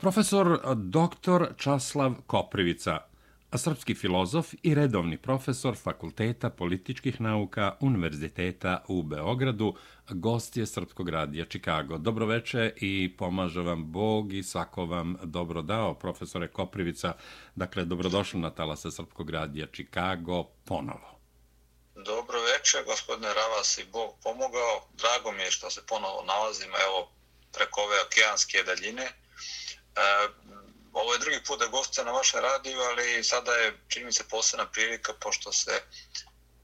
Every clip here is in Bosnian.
Profesor dr. Časlav Koprivica, srpski filozof i redovni profesor Fakulteta političkih nauka Univerziteta u Beogradu, gost je Srpskog radija Čikago. Dobroveče i pomaže vam Bog i svako vam dobro dao, profesore Koprivica. Dakle, dobrodošli na talase Srpskog radija Čikago ponovo. Dobro večer, gospodine Ravas i Bog pomogao. Drago mi je što se ponovo nalazimo evo, preko ove okeanske daljine. E, ovo je drugi put da gostujem na vašem radiju, ali sada je, čini mi se, posebna prilika, pošto se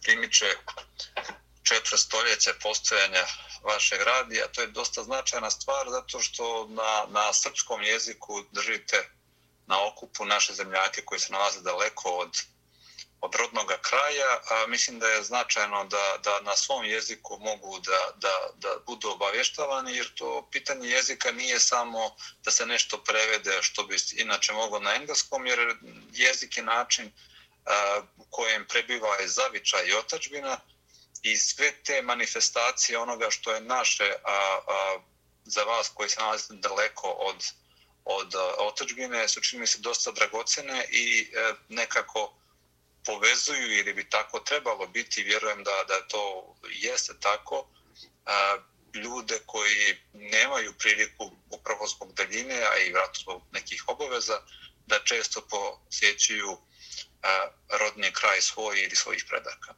primiče četvr stoljeće postojanja vašeg radija. To je dosta značajna stvar, zato što na, na srpskom jeziku držite na okupu naše zemljake koji se nalaze daleko od od rodnog kraja, a mislim da je značajno da, da na svom jeziku mogu da, da, da budu obavještavani, jer to pitanje jezika nije samo da se nešto prevede što bi inače moglo na engleskom, jer jezik je način a, u kojem prebiva je zavičaj i otačbina i sve te manifestacije onoga što je naše a, a, za vas koji se nalazite daleko od, od otačbine su čini mi se dosta dragocene i e, nekako povezuju ili bi tako trebalo biti, vjerujem da, da to jeste tako, a, ljude koji nemaju priliku upravo zbog daljine, a i vratno zbog nekih obaveza, da često posjećuju a, rodni kraj svoj ili svojih predaka.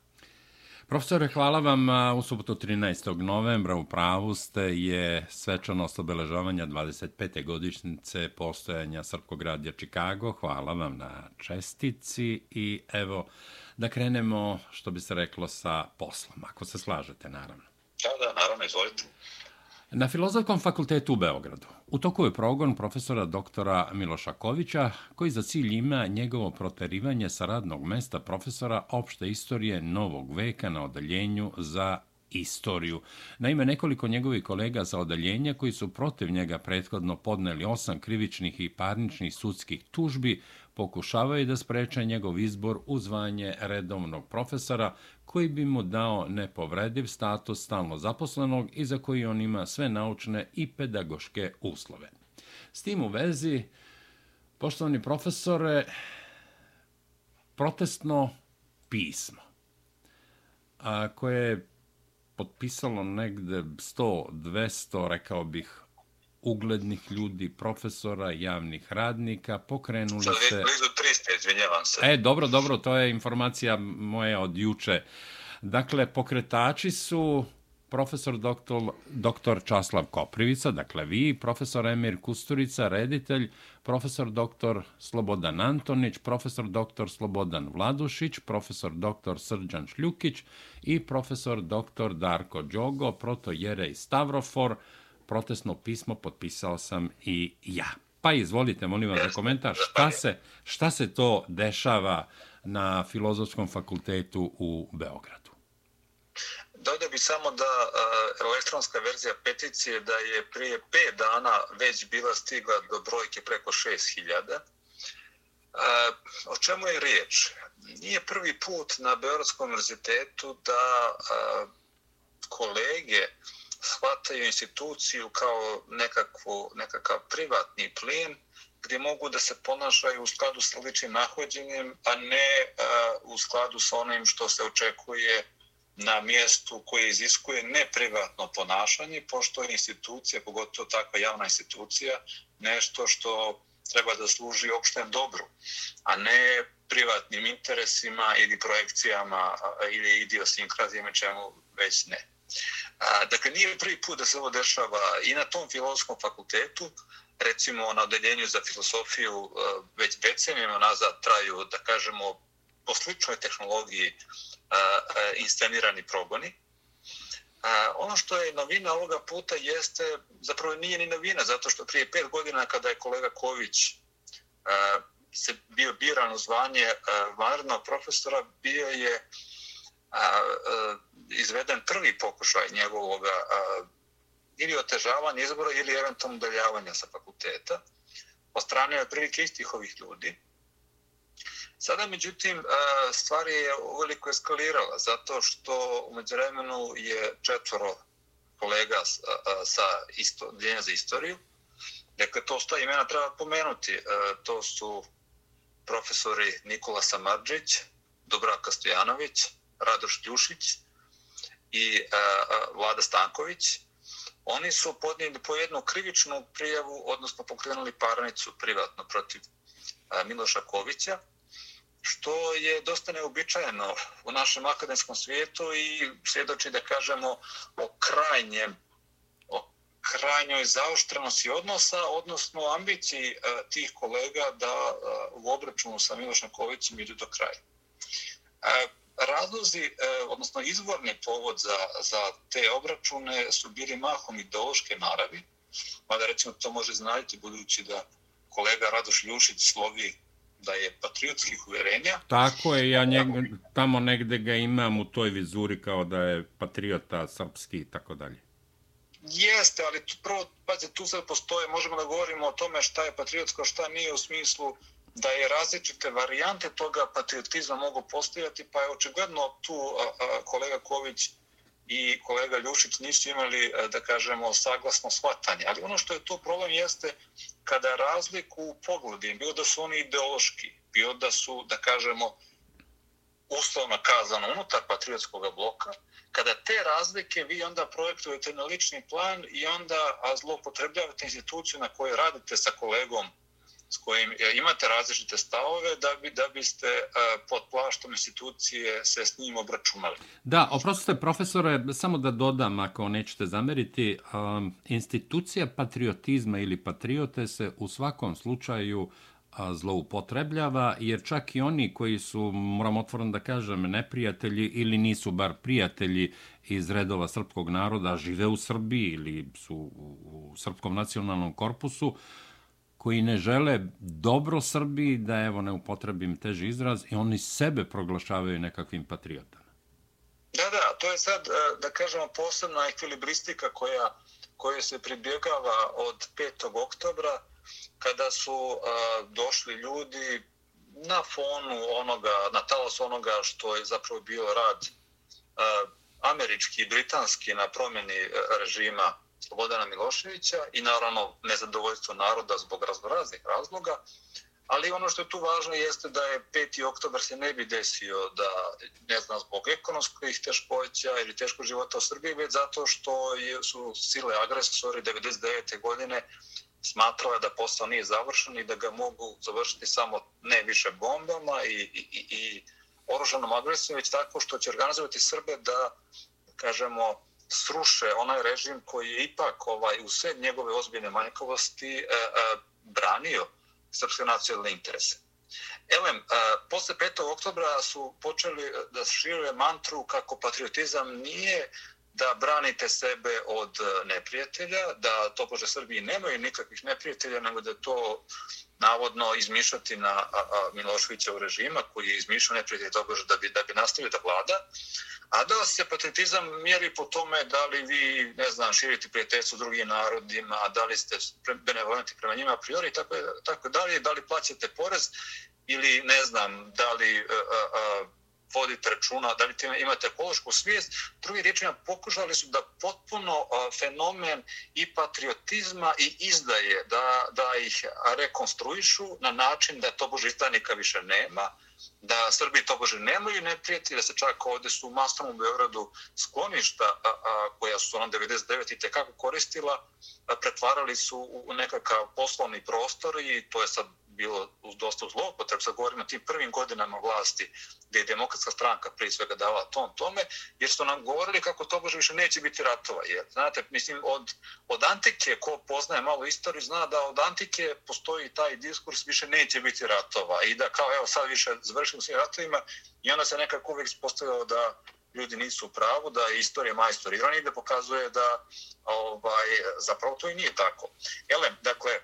Profesore, hvala vam. U subotu 13. novembra u pravu ste je svečanost obeležavanja 25. godišnjice postojanja Srpkog radija Čikago. Hvala vam na čestici i evo da krenemo, što bi se reklo, sa poslom, ako se slažete, naravno. Da, da, naravno, izvolite. Na Filozofskom fakultetu u Beogradu u toku je progon profesora doktora Miloša Kovića, koji za cilj ima njegovo proterivanje sa radnog mesta profesora opšte istorije novog veka na odaljenju za istoriju. Naime, nekoliko njegovih kolega za odaljenje koji su protiv njega prethodno podneli osam krivičnih i parničnih sudskih tužbi, pokušavaju da spreče njegov izbor u zvanje redovnog profesora, koji bi mu dao nepovrediv status stalno zaposlenog i za koji on ima sve naučne i pedagoške uslove. S tim u vezi, poštovani profesore, protestno pismo, a koje je potpisalo negde 100, 200, rekao bih, uglednih ljudi, profesora, javnih radnika, pokrenuli se... Blizu 300, izvinjavam se. E, dobro, dobro, to je informacija moja od juče. Dakle, pokretači su profesor doktor, doktor Časlav Koprivica, dakle vi, profesor Emir Kusturica, reditelj, profesor doktor Slobodan Antonić, profesor doktor Slobodan Vladušić, profesor doktor Srđan Šljukić i profesor doktor Darko Đogo, proto Jerej Stavrofor, protestno pismo potpisao sam i ja. Pa izvolite, molim vas za komentar, šta se, šta se to dešava na Filozofskom fakultetu u Beogradu? Dodao bi samo da eh, elektronska verzija peticije da je prije 5 dana već bila stigla do brojke preko 6000. Uh, eh, o čemu je riječ? Nije prvi put na Beogradskom univerzitetu da eh, kolege shvataju instituciju kao nekakvu, nekakav privatni plin gdje mogu da se ponašaju u skladu sa ličnim nahođenjem, a ne a, u skladu sa onim što se očekuje na mjestu koje iziskuje neprivatno ponašanje, pošto je institucija, pogotovo takva javna institucija, nešto što treba da služi opštem dobru, a ne privatnim interesima ili projekcijama ili idiosinkrazijama čemu već ne. A, dakle, nije prvi put da se ovo dešava i na tom filozofskom fakultetu, recimo na odeljenju za filosofiju e, već decenijama nazad traju, da kažemo, po sličnoj tehnologiji a, a, inscenirani progoni. A, ono što je novina ovoga puta jeste, zapravo nije ni novina, zato što prije pet godina kada je kolega Ković a, se bio biran u zvanje vanrednog profesora, bio je a, a, izveden prvi pokušaj njegovog a, ili otežavanja izbora ili eventualno udaljavanja sa fakulteta od strane prilike istih ovih ljudi. Sada, međutim, e, stvari je uveliko eskalirala zato što umeđu vremenu je četvoro kolega sa isto, Djenja za istoriju Dakle, to sta imena treba pomenuti. E, to su profesori Nikola Samadžić, Dobraka Stojanović, Radoš Ljušić i e, e, Vlada Stanković. Oni su podnijeli po jednu krivičnu prijavu, odnosno pokrenuli parnicu privatno protiv e, Miloša Kovića, što je dosta neobičajeno u našem akademskom svijetu i svjedoči da kažemo o krajnjem o krajnjoj zaoštrenosti odnosa, odnosno ambiciji tih kolega da u obračunu sa Milošem Kovićem idu do kraja razlozi, odnosno izvorni povod za, za te obračune su bili mahom ideološke naravi, mada recimo to može znati budući da kolega Radoš Ljušić slovi da je patriotskih uverenja. Tako je, ja njeg, tamo negde ga imam u toj vizuri kao da je patriota srpski i tako dalje. Jeste, ali tu, prvo, pazi, tu sad postoje, možemo da govorimo o tome šta je patriotsko, šta nije u smislu da je različite varijante toga patriotizma mogu postojati, pa je očigledno tu kolega Ković i kolega Ljušić nisu imali, da kažemo, saglasno shvatanje. Ali ono što je tu problem jeste kada razliku u pogledima, bio da su oni ideološki, bio da su, da kažemo, uslovno kazano unutar patriotskog bloka, kada te razlike vi onda projektujete na lični plan i onda zlopotrebljavate instituciju na kojoj radite sa kolegom s kojim e, imate različite stavove da bi da biste e, pod plaštom institucije se s njim obračunali. Da, oprostite profesore, samo da dodam ako nećete zameriti, um, institucija patriotizma ili patriote se u svakom slučaju zloupotrebljava, jer čak i oni koji su, moram otvoreno da kažem, neprijatelji ili nisu bar prijatelji iz redova srpskog naroda, žive u Srbiji ili su u srpskom nacionalnom korpusu, uh, koji ne žele dobro Srbiji, da evo ne upotrebim teži izraz, i oni sebe proglašavaju nekakvim patriotama. Da, da, to je sad, e, da kažemo, posebna ekvilibristika koja, koja se pribjegava od 5. oktobra, kada su a, došli ljudi na fonu onoga, na talos onoga što je zapravo bio rad a, američki i britanski na promjeni režima Slobodana Miloševića i naravno nezadovoljstvo naroda zbog raznoraznih razloga. Ali ono što je tu važno jeste da je 5. oktobar se ne bi desio da, ne znam, zbog ekonomskih teškoća ili teškog života u Srbiji, već zato što su sile agresori 99. godine smatrala da posao nije završen i da ga mogu završiti samo ne više bombama i, i, i, i oružanom agresijom, već tako što će organizovati Srbe da, kažemo, sruše onaj režim koji je ipak ovaj, u sve njegove ozbiljne manjkovosti e, e, branio srpske nacionalne interese. Elem, e, posle 5. oktobra su počeli da širuje mantru kako patriotizam nije da branite sebe od e, neprijatelja, da to pože Srbiji nemaju nikakvih neprijatelja, nego da to navodno izmišljati na Miloševića u režima koji je izmišljao neprijatelja tobože da bi, da bi nastavio da vlada. A da se patriotizam mjeri po tome da li vi, ne znam, širite prijateljstvo drugim narodima, da li ste benevolenti prema njima a priori, tako, tako da li, da li plaćate porez ili, ne znam, da li a, a, vodite računa, da li imate ekološku svijest. Drugi riječima pokušali su da potpuno fenomen i patriotizma i izdaje, da, da ih rekonstruišu na način da to božitanika više nema, da Srbi to bože nemaju neprijeti, da se čak ovde su u masnom u Beogradu skloništa a, a, koja su ona 99. i tekako koristila, a, pretvarali su u nekakav poslovni prostor i to je sad bilo dosta zlopotreb, sad govorimo o tim prvim godinama vlasti gdje je demokratska stranka prije svega dala tom tome, jer su nam govorili kako to bože više neće biti ratova. Jer, znate, mislim, od, od antike, ko poznaje malo istoriju, zna da od antike postoji taj diskurs više neće biti ratova i da kao, evo, sad više završimo svim ratovima i onda se nekako uvijek postavljao da ljudi nisu u pravu, da je istorija majstor ironi, da pokazuje da ovaj, zapravo to i nije tako. Elem, dakle,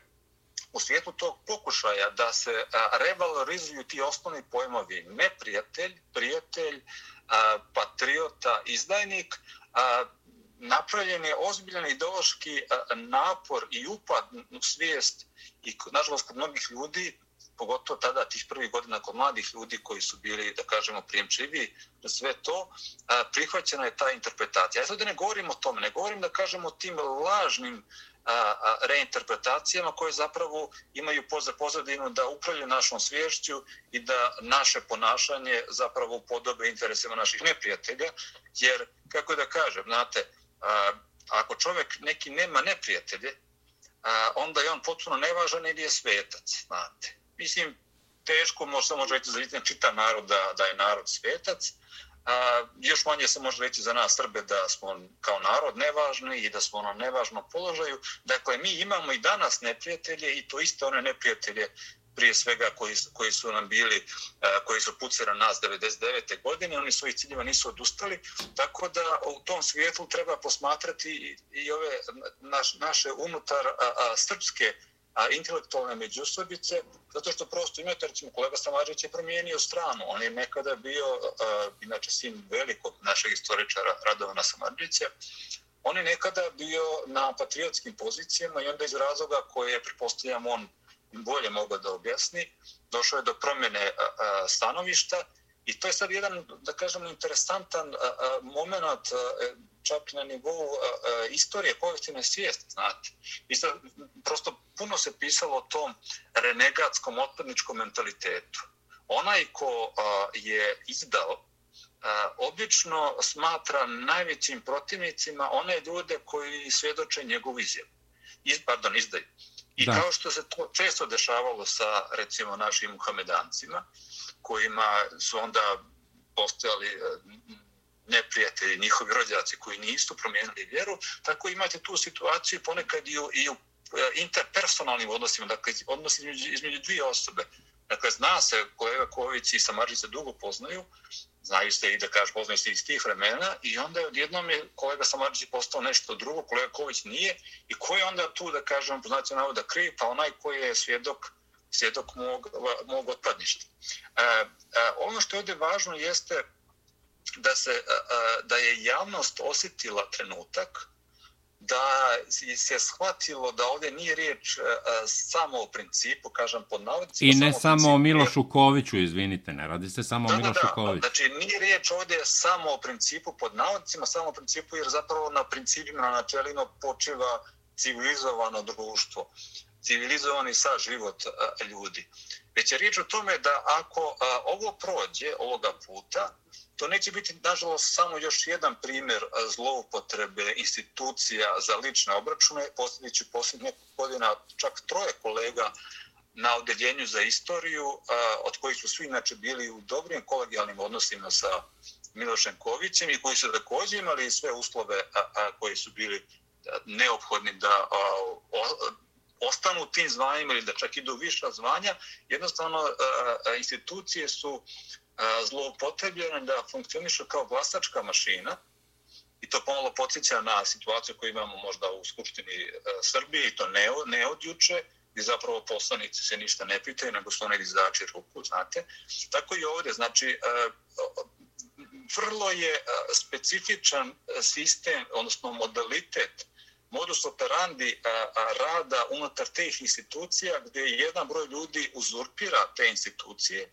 u svijetu tog pokušaja da se revalorizuju ti osnovni pojmovi neprijatelj, prijatelj, patriota, izdajnik, napravljen je ozbiljan ideološki napor i upad u svijest i, nažalost, kod mnogih ljudi, pogotovo tada tih prvih godina kod mladih ljudi koji su bili, da kažemo, prijemčivi na sve to, prihvaćena je ta interpretacija. Ja sad ne govorim o tome, ne govorim da kažemo o tim lažnim reinterpretacijama koje zapravo imaju pozadinu da upravljaju našom svješću i da naše ponašanje zapravo podobe interesima naših neprijatelja. Jer, kako da kažem, znate, ako čovjek neki nema neprijatelje, onda je on potpuno nevažan ili je svetac, znate. Mislim, teško može samo reći za čita narod da, da je narod svetac, A, još manje se može reći za nas Srbe da smo kao narod nevažni i da smo na nevažnom položaju. Dakle, mi imamo i danas neprijatelje i to isto one neprijatelje prije svega koji, koji su nam bili, a, koji su pucali na nas 99. godine, oni svojih ciljeva nisu odustali, tako da u tom svijetu treba posmatrati i, i ove naš, naše unutar a, a, srpske a intelektualne međusobice, zato što prosto imate, recimo, kolega Samarić je promijenio stranu. On je nekada bio, a, inače, sin velikog našeg istoričara Radovana Samarića, on je nekada bio na patriotskim pozicijama i onda iz razloga koje je, prepostavljam, on bolje mogao da objasni, došao je do promjene uh, stanovišta i to je sad jedan, da kažemo, interesantan uh, moment a, e, čak na nivou uh, istorije povijestivne svijesti, znate. I sad, prosto puno se pisalo o tom renegatskom otpadničkom mentalitetu. Onaj ko a, je izdao, obično smatra najvećim protivnicima one ljude koji svjedoče njegov izjav. Iz, pardon, izdaju. I da. kao što se to često dešavalo sa, recimo, našim muhamedancima, kojima su onda postojali neprijatelji, njihovi rođaci koji nisu promijenili vjeru, tako imate tu situaciju ponekad i u, i u e, interpersonalnim odnosima, dakle odnosi između, između dvije osobe. Dakle, zna se, kolega Ković i Samarđi se dugo poznaju, zaista i da kaže poznaju se iz tih vremena i onda je odjednom je kolega Samarđi postao nešto drugo, kolega Ković nije i ko je onda tu, da kažem, poznati navoda kriv, pa onaj koji je svjedok svjedok mog, mog otpadništa. E, e, ono što je ovdje važno jeste da se e, e, da je javnost osjetila trenutak da se shvatilo da ovdje nije riječ samo o principu, kažem pod navodicima. I ne samo, samo o Milošu Koviću, izvinite, ne radi se samo da, o Milošu da, da, Koviću. Znači, nije riječ ovdje samo o principu pod navodicima, samo o principu jer zapravo na principima, na načelima počiva civilizovano društvo, civilizovani sa život ljudi. Već je riječ o tome da ako ovo prođe ovoga puta, to neće biti, nažalost, samo još jedan primjer zloupotrebe institucija za lične obračune. Posljednići posljednje godina čak troje kolega na odeljenju za istoriju, od kojih su svi inače bili u dobrim kolegijalnim odnosima sa Milošem Kovićem i koji su također imali sve uslove koji su bili neophodni da ostanu u tim zvanjima ili da čak idu viša zvanja. Jednostavno, institucije su zloupotrebljena da funkcionišu kao glasačka mašina i to pomalo podsjeća na situaciju koju imamo možda u Skupštini e, Srbije i to ne, ne od juče i zapravo poslanici se ništa ne pitaju nego su oni izdači ruku, znate. Tako i ovdje, znači, e, vrlo je e, specifičan sistem, odnosno modalitet modus operandi rada unutar teh institucija gdje jedan broj ljudi uzurpira te institucije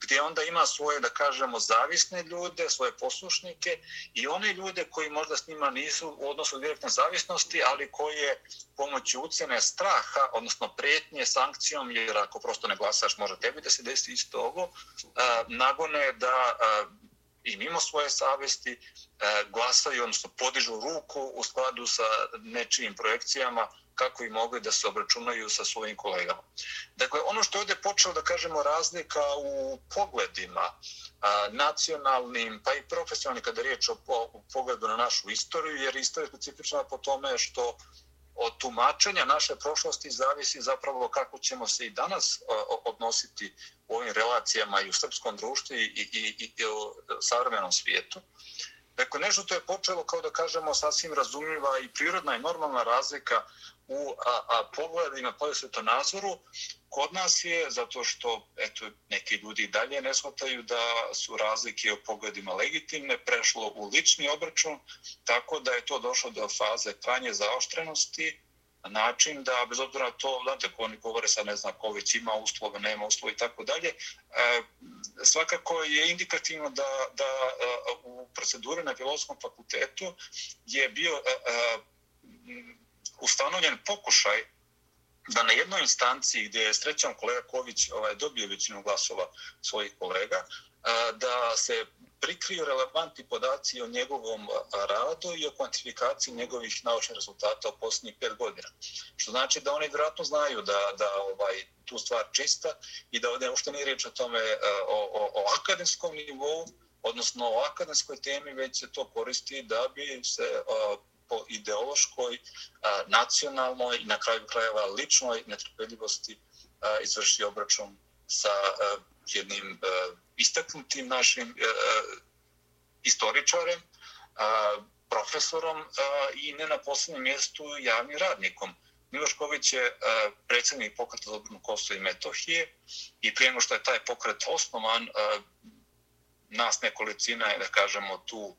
gdje onda ima svoje, da kažemo, zavisne ljude, svoje poslušnike i one ljude koji možda s njima nisu u odnosu direktne zavisnosti, ali koje pomoću ucene straha, odnosno prijetnje sankcijom, jer ako prosto ne glasaš, može tebi da se desi isto ovo, e, nagone da e, i mimo svoje savesti e, glasaju, odnosno podižu ruku u skladu sa nečijim projekcijama, kako i mogli da se obračunaju sa svojim kolegama. Dakle, ono što je ovdje počelo da kažemo razlika u pogledima a, nacionalnim, pa i profesionalnim kada je riječ o, o pogledu na našu istoriju, jer istorija je specifična po tome što od tumačenja naše prošlosti zavisi zapravo kako ćemo se i danas odnositi u ovim relacijama i u srpskom društvu i, i, i, i u savremenom svijetu. Dakle, nešto to je počelo, kao da kažemo, sasvim razumljiva i prirodna i normalna razlika u a, a, pogledima po svetonazoru. Kod nas je, zato što eto, neki ljudi dalje ne shvataju da su razlike u pogledima legitimne, prešlo u lični obračun, tako da je to došlo do faze kranje zaoštrenosti, način da, bez obzira to, znate, ko oni govore sad, ne znam, ko već ima uslove, nema uslove i tako dalje, e, svakako je indikativno da, da e, u proceduri na filozofskom fakultetu je bio e, e ustanovljen pokušaj da na jednoj instanciji gdje je srećan kolega Ković ovaj, dobio većinu glasova svojih kolega, da se prikriju relevantni podaci o njegovom radu i o kvantifikaciji njegovih naučnih rezultata u posljednjih pet godina. Što znači da oni vjerojatno znaju da, da ovaj tu stvar čista i da ovdje uopšte nije riječ o tome e, o, o, o akademskom nivou, odnosno o akademskoj temi, već se to koristi da bi se a, po ideološkoj, e, nacionalnoj i na kraju krajeva ličnoj netrpeljivosti e, izvrši obračun sa e, jednim istaknutim našim istoričarem, profesorom i ne na posljednjem mjestu javnim radnikom. Milošković je predsjednik pokreta za obrnu Kosova i Metohije i prije što je taj pokret osnovan, nas nekolicina je, da kažemo, tu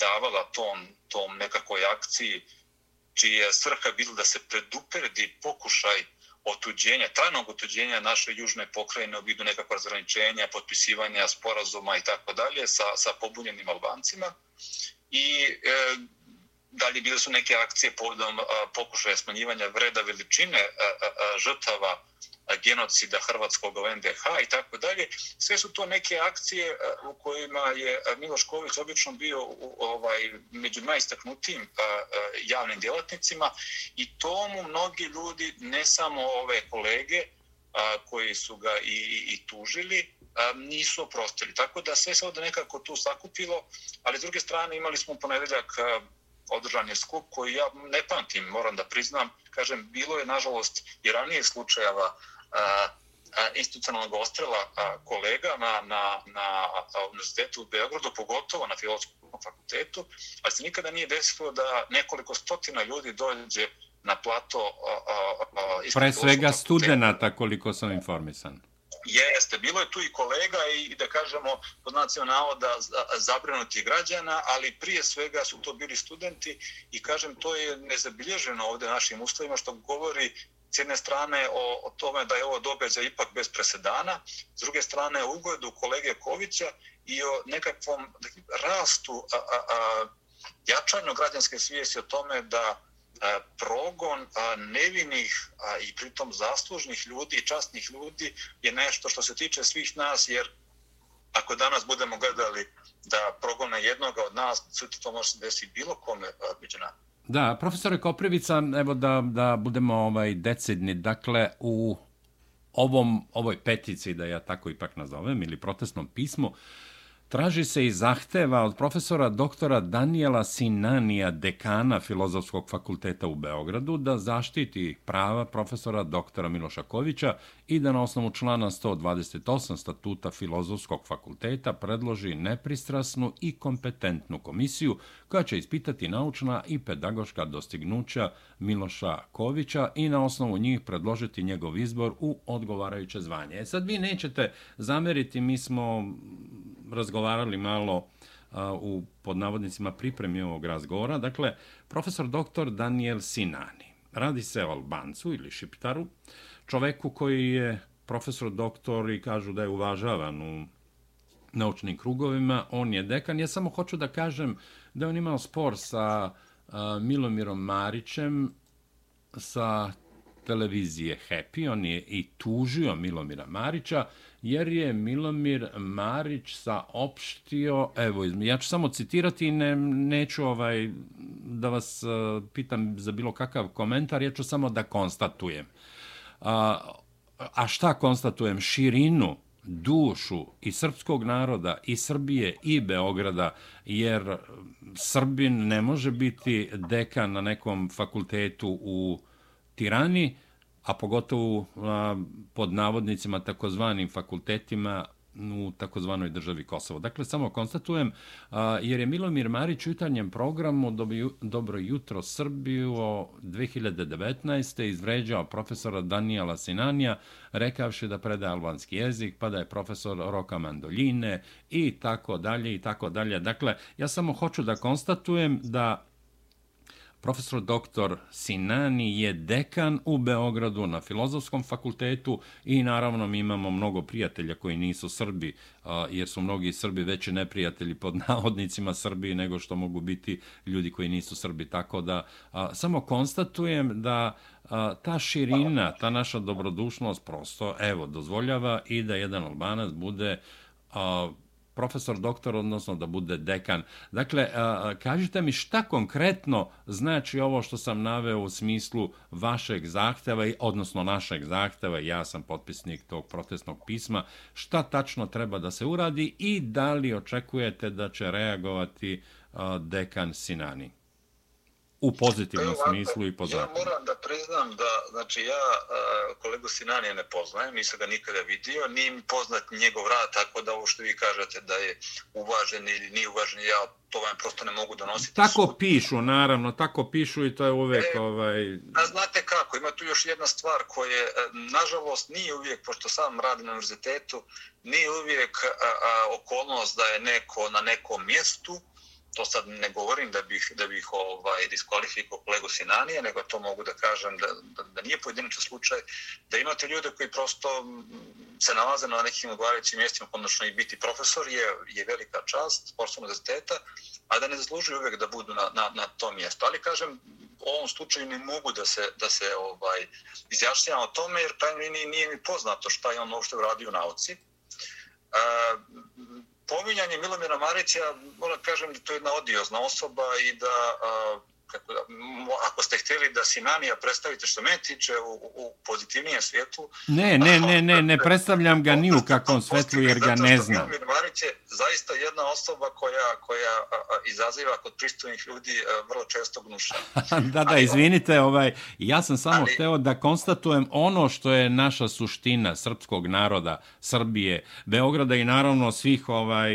davala tom, tom nekakvoj akciji čija je svrha bila da se predupredi pokušaj otuđenja, trajnog otuđenja naše južne pokrajine u vidu nekakva razgraničenja, potpisivanja sporazuma i tako dalje sa, sa pobunjenim Albancima. I e, dalje bile su neke akcije povodom pokušaja smanjivanja vreda veličine a, a, a, žrtava genocida Hrvatskog u NDH i tako dalje. Sve su to neke akcije e, u kojima je e, Miloš Ković obično bio ovaj, među najistaknutijim e, javnim djelatnicima i tomu mnogi ljudi, ne samo ove kolege koji su ga i, i, i tužili, nisu oprostili. Tako da sve se ovdje nekako tu sakupilo, ali s druge strane imali smo ponedeljak održan je skup koji ja ne pamtim, moram da priznam, kažem, bilo je nažalost i ranije slučajeva institucionalnog ostrela kolega na, na, na univerzitetu u Beogradu, pogotovo na filozofskom fakultetu, ali se nikada nije desilo da nekoliko stotina ljudi dođe na plato Pre svega studenta, koliko sam informisan. Jeste, bilo je tu i kolega i da kažemo pod nacionalno navoda zabrinuti građana, ali prije svega su to bili studenti i kažem to je nezabilježeno ovdje našim ustavima što govori s jedne strane o, o tome da je ovo događaj ipak bez presedana, s druge strane o ugledu kolege Kovića i o nekakvom rastu a, a, a, jačanju građanske svijesti o tome da a, E, progon e, nevinih i pritom zaslužnih ljudi i častnih ljudi je nešto što se tiče svih nas, jer ako danas budemo gledali da progone jednoga od nas, to može se desiti bilo kome e, među nama. Da, profesore Koprivica, evo da, da budemo ovaj decidni, dakle, u ovom, ovoj petici, da ja tako ipak nazovem, ili protestnom pismu, traži se i zahteva od profesora doktora Daniela Sinanija, dekana Filozofskog fakulteta u Beogradu, da zaštiti prava profesora doktora Miloša Kovića i da na osnovu člana 128 statuta Filozofskog fakulteta predloži nepristrasnu i kompetentnu komisiju koja će ispitati naučna i pedagoška dostignuća Miloša Kovića i na osnovu njih predložiti njegov izbor u odgovarajuće zvanje. E sad vi nećete zameriti, mi smo razgovarali malo u podnavodnicima pripremi ovog razgovora. Dakle, profesor doktor Daniel Sinani. Radi se o Albancu ili Šiptaru, čoveku koji je profesor doktor i kažu da je uvažavan u naučnim krugovima. On je dekan. Ja samo hoću da kažem da on imao spor sa Milomirom Marićem sa televizije Happy. On je i tužio Milomira Marića jer je Milomir Marić saopštio, evo, ja ću samo citirati i ne, neću ovaj, da vas uh, pitam za bilo kakav komentar, ja ću samo da konstatujem. A, a šta konstatujem? Širinu, dušu i srpskog naroda, i Srbije, i Beograda, jer Srbin ne može biti dekan na nekom fakultetu u Tirani, a pogotovo a, pod navodnicima takozvanim fakultetima u takozvanoj državi Kosovo. Dakle, samo konstatujem, a, jer je Milomir Marić u jutarnjem programu Dobro jutro Srbiju 2019. izvređao profesora Daniela Sinanija, rekavši da predaje albanski jezik, pa da je profesor Roka Mandoljine i tako dalje i tako dalje. Dakle, ja samo hoću da konstatujem da Profesor dr. Sinani je dekan u Beogradu na Filozofskom fakultetu i naravno mi imamo mnogo prijatelja koji nisu Srbi, jer su mnogi Srbi veći neprijatelji pod navodnicima Srbiji nego što mogu biti ljudi koji nisu Srbi. Tako da samo konstatujem da ta širina, ta naša dobrodušnost prosto, evo, dozvoljava i da jedan Albanac bude profesor doktor, odnosno da bude dekan. Dakle, kažite mi šta konkretno znači ovo što sam naveo u smislu vašeg zahteva, odnosno našeg zahteva, ja sam potpisnik tog protestnog pisma, šta tačno treba da se uradi i da li očekujete da će reagovati dekan Sinani? U pozitivnom Evo, smislu i po Ja moram da priznam da, znači ja kolegu Sinanija ne poznajem, nisam ga nikada vidio, nije mi poznat njegov rad, tako da ovo što vi kažete da je uvažen ili nije uvažen, ja to vam prosto ne mogu donositi. Tako sud. pišu, naravno, tako pišu i to je uvek e, ovaj... A znate kako, ima tu još jedna stvar koja, e, nažalost, nije uvijek, pošto sam radim na univerzitetu, nije uvijek a, a, okolnost da je neko na nekom mjestu, to sad ne govorim da bih da bih ovaj diskvalifikovao kolegu Sinanije, nego to mogu da kažem da, da, da nije pojedinačan slučaj, da imate ljude koji prosto se nalaze na nekim odgovarajućim mjestima, odnosno i biti profesor je, je velika čast sportskog univerziteta, a da ne zaslužuju uvijek da budu na, na, na tom mjestu. Ali kažem, u ovom slučaju ne mogu da se, da se ovaj, izjašnjavam o tome, jer pravim nije, nije mi poznato šta je on uopšte uradio u nauci. Uh, pominjanje Milomira Marića, moram kažem da to je jedna odiozna osoba i da, a, kako da, ako ste htjeli da Sinanija predstavite što me tiče u, u pozitivnijem svijetu... Ne, ne, ne, ne, ne predstavljam ga ni u kakvom svetlu jer ga ne znam. Milomir Marić je zaista jedna osoba koja, koja izaziva kod pristojnih ljudi vrlo često gnuša. da, da, izvinite, ovaj, ja sam samo ali, hteo da konstatujem ono što je naša suština srpskog naroda, Srbije, Beograda i naravno svih ovaj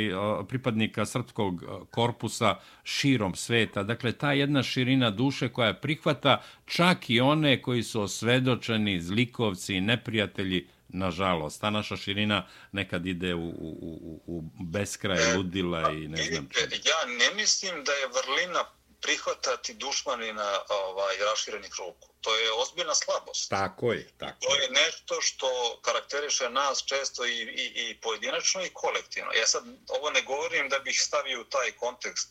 pripadnika srpskog korpusa širom sveta. Dakle, ta jedna širina duše koja prihvata čak i one koji su osvedočeni zlikovci i neprijatelji, nažalost. Ta naša širina nekad ide u, u, u, u beskraj ludila i ne znam što. Ja ne mislim da je vrlina prihvatati dušmanina ovaj, raširenih ruku. To je ozbiljna slabost. Tako je. Tako to je nešto što karakteriše nas često i, i, i pojedinačno i kolektivno. Ja sad ovo ne govorim da bih stavio u taj kontekst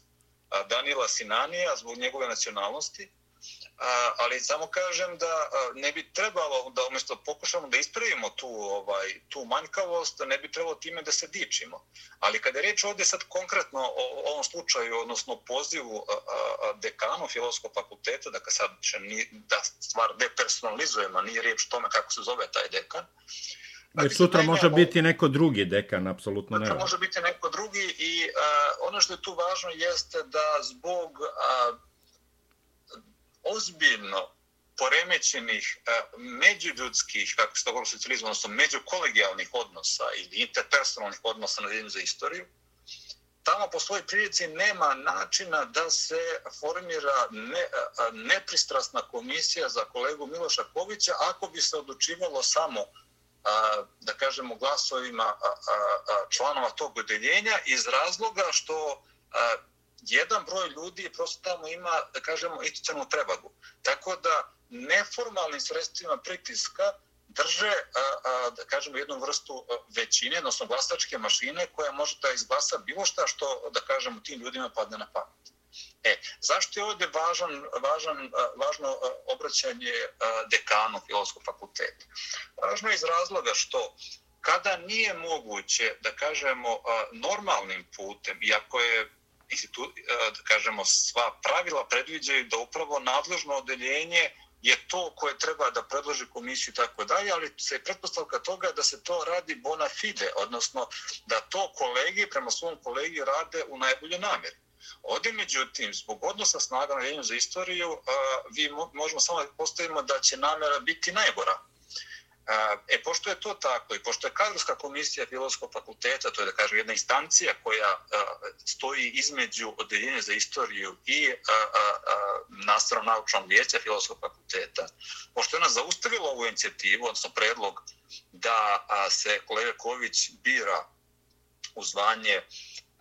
Danila Sinanija zbog njegove nacionalnosti, ali samo kažem da ne bi trebalo da umjesto pokušamo da ispravimo tu ovaj tu manjkavost, ne bi trebalo time da se dičimo. Ali kada je reč ovdje sad konkretno o ovom slučaju, odnosno pozivu dekanu filozofskog fakulteta, da sad ni, da stvar depersonalizujemo, nije riječ tome kako se zove taj dekan, Jer sutra može biti neko drugi dekan, apsolutno ne. Može biti neko drugi i uh, ono što je tu važno jeste da zbog uh, ozbiljno poremećenih uh, međuljudskih, kako se to govori socijalizmu, odnosno međukolegijalnih odnosa ili interpersonalnih odnosa na zemlju za istoriju, tamo po svojoj prilici nema načina da se formira ne, nepristrasna komisija za kolegu Miloša Kovića ako bi se odlučivalo samo da kažemo glasovima članova tog odeljenja iz razloga što jedan broj ljudi prosto tamo ima, da kažemo, institucionalnu prevagu. Tako da neformalnim sredstvima pritiska drže, da kažemo, jednu vrstu većine, odnosno glasačke mašine koja može da izglasa bilo šta što, da kažemo, tim ljudima padne na pamet. E, zašto je ovdje važan, važan, važno obraćanje dekanu filozofskog fakulteta? Važno je iz razloga što kada nije moguće, da kažemo, normalnim putem, iako je institu, da kažemo, sva pravila predviđaju da upravo nadležno odeljenje je to koje treba da predloži komisiju i tako dalje, ali se je pretpostavka toga da se to radi bona fide, odnosno da to kolegi prema svom kolegi rade u najbolje namjeri. Ovdje, međutim, zbog odnosa snaga na jednu za istoriju, vi možemo samo da postavimo da će namera biti najgora. E, pošto je to tako i pošto je kadrovska komisija Filozofskog fakulteta, to je da kažem jedna instancija koja stoji između odeljenja za istoriju i nastavno naučnog vijeća Filozofskog fakulteta, pošto je ona zaustavila ovu inicijativu, odnosno predlog da se kolega Ković bira u zvanje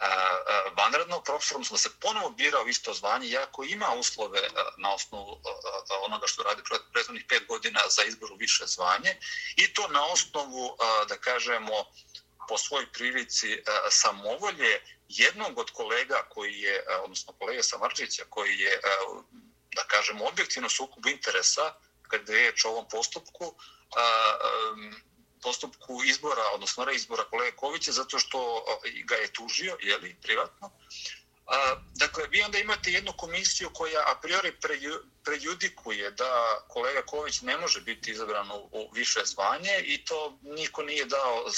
E, e, vanrednog profesora, odnosno da se ponovo bira u isto zvanje, jako ima uslove e, na osnovu onoga što radi prethodnih pet godina za izbor u više zvanje i to na osnovu, da kažemo, po svojoj prilici samovolje jednog od kolega koji je, odnosno kolega Samarđića, koji je, da kažemo, objektivno sukup interesa kada je riječ o ovom postupku, postupku izbora, odnosno reizbora kolege Kovića, zato što ga je tužio, jeli, privatno. A, dakle, vi onda imate jednu komisiju koja a priori prejudikuje da kolega Ković ne može biti izabran u, u više zvanje i to niko nije dao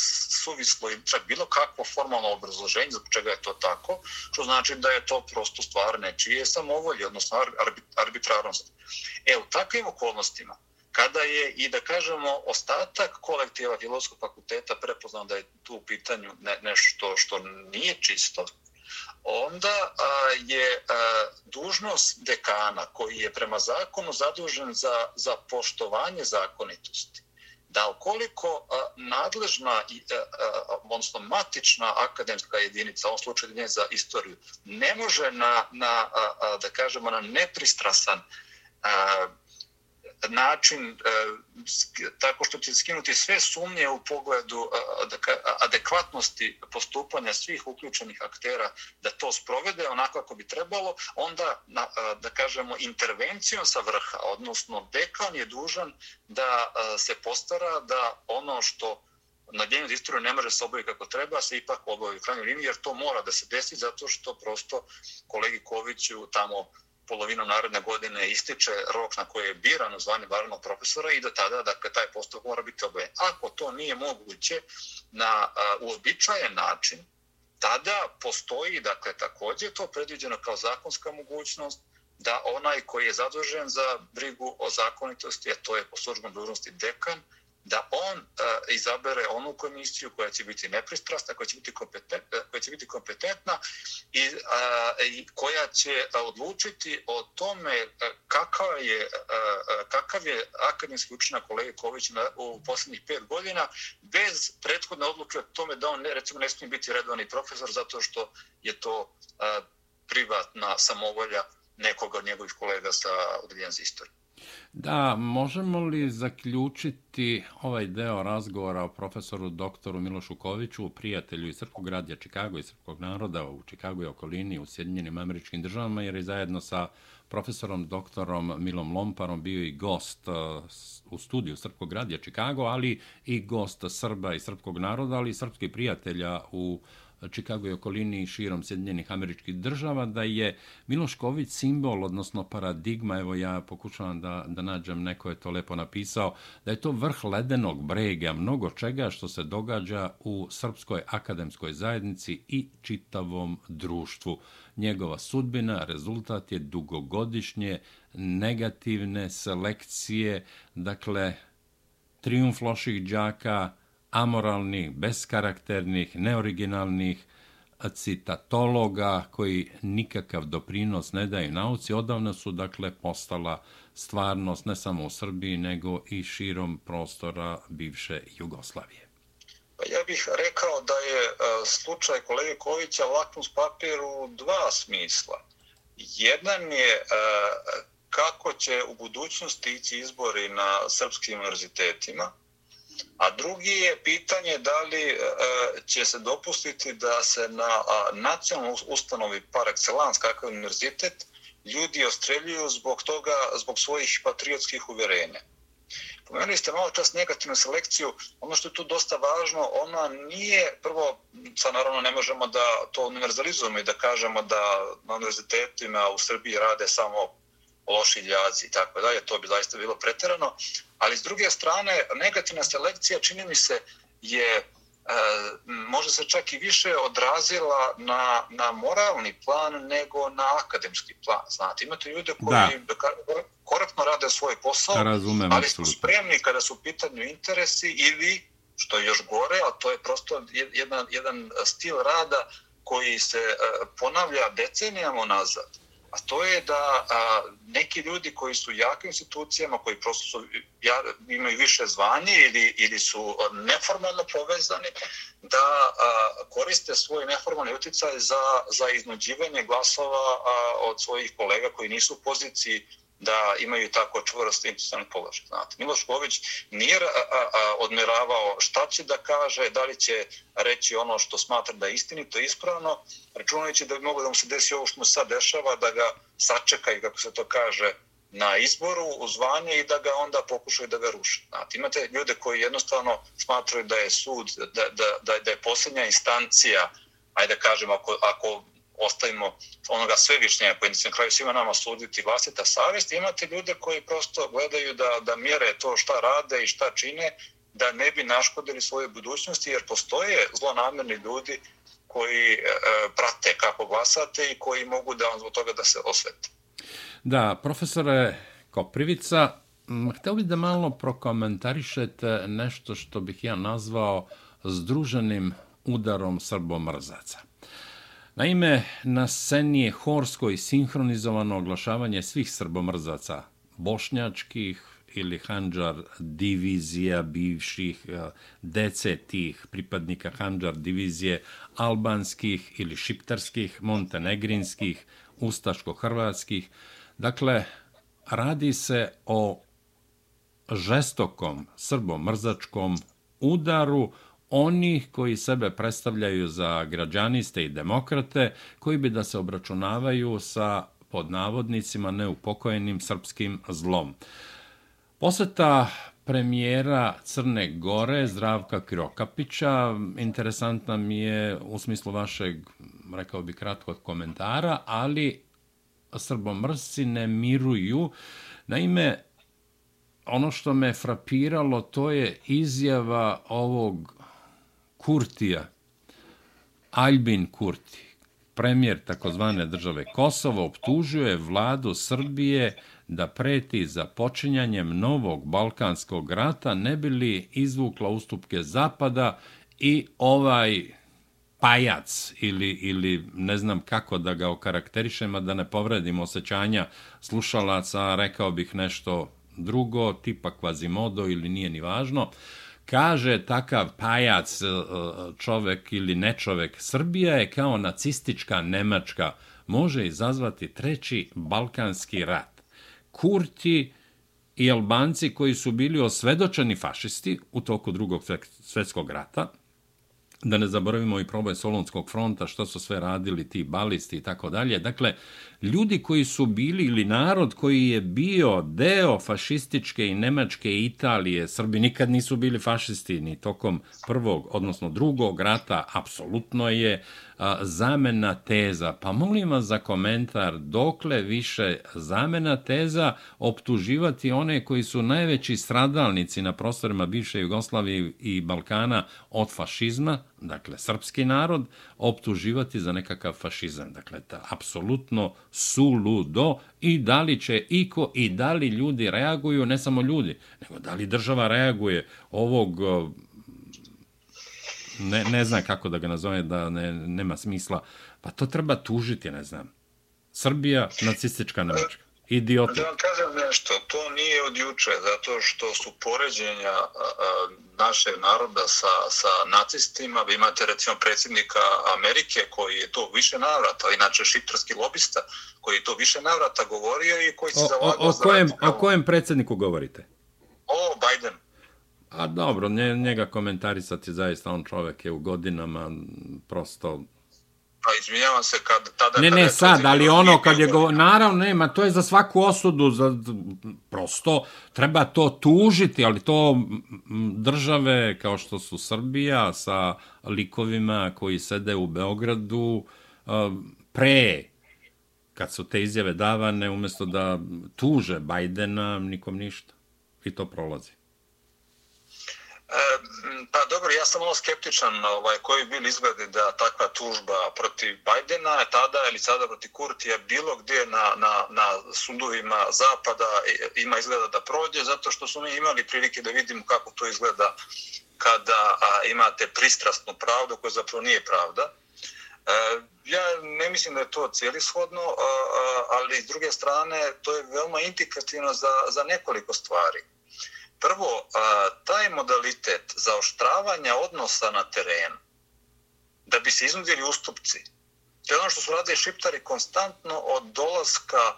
suvislo i čak bilo kakvo formalno obrazloženje zbog čega je to tako, što znači da je to prosto stvar nečije samovolje, odnosno arbitrarnost. E, u takvim okolnostima, kada je i da kažemo ostatak kolektiva filozofskog fakulteta prepoznao da je tu u pitanju ne, nešto što nije čisto, onda a, je a, dužnost dekana koji je prema zakonu zadužen za, za poštovanje zakonitosti, da ukoliko a, nadležna, a, a, odnosno matična akademska jedinica, u ovom slučaju nje za istoriju, ne može na, na a, a, da kažemo, na nepristrasan a, način e, tako što će skinuti sve sumnje u pogledu e, adekvatnosti postupanja svih uključenih aktera da to sprovede onako kako bi trebalo, onda, e, da kažemo, intervencijom sa vrha, odnosno dekan je dužan da se postara da ono što na dnevnu istoriju ne može se obaviti kako treba, se ipak obavi u krajnjoj liniji, jer to mora da se desi zato što prosto kolegi Koviću tamo polovinom narodne godine ističe rok na koji je biran u zvanje varnog profesora i do tada, dakle, taj postupak mora biti obojen. Ako to nije moguće na uobičajen način, tada postoji, dakle, također to predviđeno kao zakonska mogućnost da onaj koji je zadužen za brigu o zakonitosti, a to je po službenom dužnosti dekan, da on uh, izabere onu komisiju koja će biti nepristrasna, koja će biti, kompetentna, koja će biti kompetentna i, a, i koja će odlučiti o tome e, kakav je, a, kakav je akademski učinak kolege Ković na, u posljednjih pet godina bez prethodne odluke o tome da on ne, recimo ne smije biti redovani profesor zato što je to a, privatna samovolja nekoga od njegovih kolega sa odljenja za istoriju. Da, možemo li zaključiti ovaj deo razgovora o profesoru doktoru Milošu Koviću, prijatelju iz Srpkog radija Čikago i Srpkog naroda u Čikagu i okolini u Sjedinjenim američkim državama, jer je zajedno sa profesorom doktorom Milom Lomparom bio i gost e, u studiju Srpkog radija Čikago, ali i gost Srba i Srpkog naroda, ali i srpskih prijatelja u Čikago i okolini i širom Sjedinjenih američkih država, da je Miloš Ković simbol, odnosno paradigma, evo ja pokušavam da, da nađem, neko je to lepo napisao, da je to vrh ledenog brega, mnogo čega što se događa u srpskoj akademskoj zajednici i čitavom društvu. Njegova sudbina, rezultat je dugogodišnje negativne selekcije, dakle, triumf loših džaka, amoralnih, beskarakternih, neoriginalnih citatologa koji nikakav doprinos ne daju nauci, odavno su dakle postala stvarnost ne samo u Srbiji, nego i širom prostora bivše Jugoslavije. Pa ja bih rekao da je e, slučaj kolege Kovića lakmus papir u dva smisla. Jedan je e, kako će u budućnosti ići izbori na srpskim univerzitetima, A drugi je pitanje da li e, će se dopustiti da se na nacionalnoj ustanovi par excellence, kakav je univerzitet, ljudi ostreljuju zbog toga, zbog svojih patriotskih uverenja. Pomenuli ste malo čas negativnu selekciju. Ono što je tu dosta važno, ona nije, prvo, sad naravno ne možemo da to univerzalizujemo i da kažemo da na univerzitetima u Srbiji rade samo loši ljaci i tako dalje, to bi zaista bilo preterano, ali s druge strane negativna selekcija čini mi se je e, možda se čak i više odrazila na, na moralni plan nego na akademski plan. Znate, imate ljude koji da. korektno rade svoj posao, Razumem, ali su spremni kada su u pitanju interesi ili, što je još gore, a to je prosto jedan, jedan stil rada koji se e, ponavlja decenijama nazad a to je da a, neki ljudi koji su u jakim institucijama, koji prosto su, ja, imaju više zvanje ili, ili su neformalno povezani, da a, koriste svoj neformalni uticaj za, za iznuđivanje glasova a, od svojih kolega koji nisu u poziciji da imaju tako čvrst institucionalni položaj. Znate, Miloš Ković nije a, a, odmeravao šta će da kaže, da li će reći ono što smatra da je istinito, ispravno, računajući da bi moglo da mu se desi ovo što mu sad dešava, da ga sačeka i kako se to kaže, na izboru, u zvanje i da ga onda pokušaju da ga ruše. Znate, imate ljude koji jednostavno smatraju da je sud, da, da, da, da je posljednja instancija, ajde da kažem, ako, ako ostavimo onoga svevišnja koji će na kraju svima nama suditi vlastita savjest, imate ljude koji prosto gledaju da, da mjere to šta rade i šta čine, da ne bi naškodili svoje budućnosti, jer postoje zlonamerni ljudi koji e, e, prate kako glasate i koji mogu da vam zbog toga da se osvete. Da, profesore Koprivica, hteo bih da malo prokomentarišete nešto što bih ja nazvao združenim udarom srbomrzaca. Naime, na sceni je horsko i sinhronizovano oglašavanje svih srbomrzaca, bošnjačkih ili hanđar divizija bivših eh, dece tih pripadnika hanđar divizije, albanskih ili šiptarskih, montenegrinskih, ustaško-hrvatskih. Dakle, radi se o žestokom srbomrzačkom udaru, onih koji sebe predstavljaju za građaniste i demokrate, koji bi da se obračunavaju sa pod navodnicima neupokojenim srpskim zlom. Poseta premijera Crne Gore, Zdravka Kirokapića, interesantna mi je u smislu vašeg, rekao bi kratkog komentara, ali srbomrsci ne miruju. Naime, ono što me frapiralo, to je izjava ovog Kurtija, Albin Kurti, premijer takozvane države Kosovo, optužuje vladu Srbije da preti za počinjanjem novog balkanskog rata ne bi li izvukla ustupke Zapada i ovaj pajac ili, ili ne znam kako da ga okarakterišem, a da ne povredim osjećanja slušalaca, rekao bih nešto drugo, tipa Quasimodo ili nije ni važno, kaže takav pajac e, e, čovek ili nečovek, Srbija je kao nacistička Nemačka, može izazvati treći balkanski rat. Kurti i Albanci koji su bili osvedočeni fašisti u toku drugog svjetskog rata, da ne zaboravimo i probaj Solonskog fronta, što su sve radili ti balisti i tako dalje. Dakle, ljudi koji su bili ili narod koji je bio deo fašističke i nemačke Italije, Srbi nikad nisu bili fašisti ni tokom prvog, odnosno drugog rata, apsolutno je zamena teza. Pa molim vas za komentar, dokle više zamena teza optuživati one koji su najveći stradalnici na prostorima bivše Jugoslavije i Balkana od fašizma, dakle srpski narod, optuživati za nekakav fašizam. Dakle, ta apsolutno suludo i da li će iko i da li ljudi reaguju, ne samo ljudi, nego da li država reaguje ovog ne, ne znam kako da ga nazove, da ne, nema smisla. Pa to treba tužiti, ne znam. Srbija, nacistička Nemačka. Idioti. Da vam kažem nešto, to nije od juče, zato što su poređenja a, a, našeg naroda sa, sa nacistima. Vi imate recimo predsjednika Amerike koji je to više navrata, inače šiptarski lobista, koji je to više navrata govorio i koji se zavagao... O, o, o, kojem, o kojem predsjedniku govorite? O, Biden. A dobro, njega komentarisati zaista, on čovek je u godinama prosto... Pa izvinjavam se kad tada... Ne, ne, sad, ali ono kad je govor... Naravno, nema, to je za svaku osudu, za, prosto treba to tužiti, ali to države kao što su Srbija sa likovima koji sede u Beogradu pre kad su te izjave davane, umjesto da tuže Bajdena, nikom ništa. I to prolazi. E, pa dobro, ja sam malo skeptičan ovaj, koji bi bili izgledi da takva tužba protiv Bajdena tada ili sada protiv Kurtija bilo gdje na, na, na sudovima Zapada ima izgleda da prođe, zato što su mi imali prilike da vidimo kako to izgleda kada a, imate pristrastnu pravdu koja zapravo nije pravda. E, ja ne mislim da je to cijelishodno, ali s druge strane to je veoma indikativno za, za nekoliko stvari. Prvo, taj modalitet zaoštravanja odnosa na terenu, da bi se iznudili ustupci, to je ono što su radili šiptari konstantno od dolaska,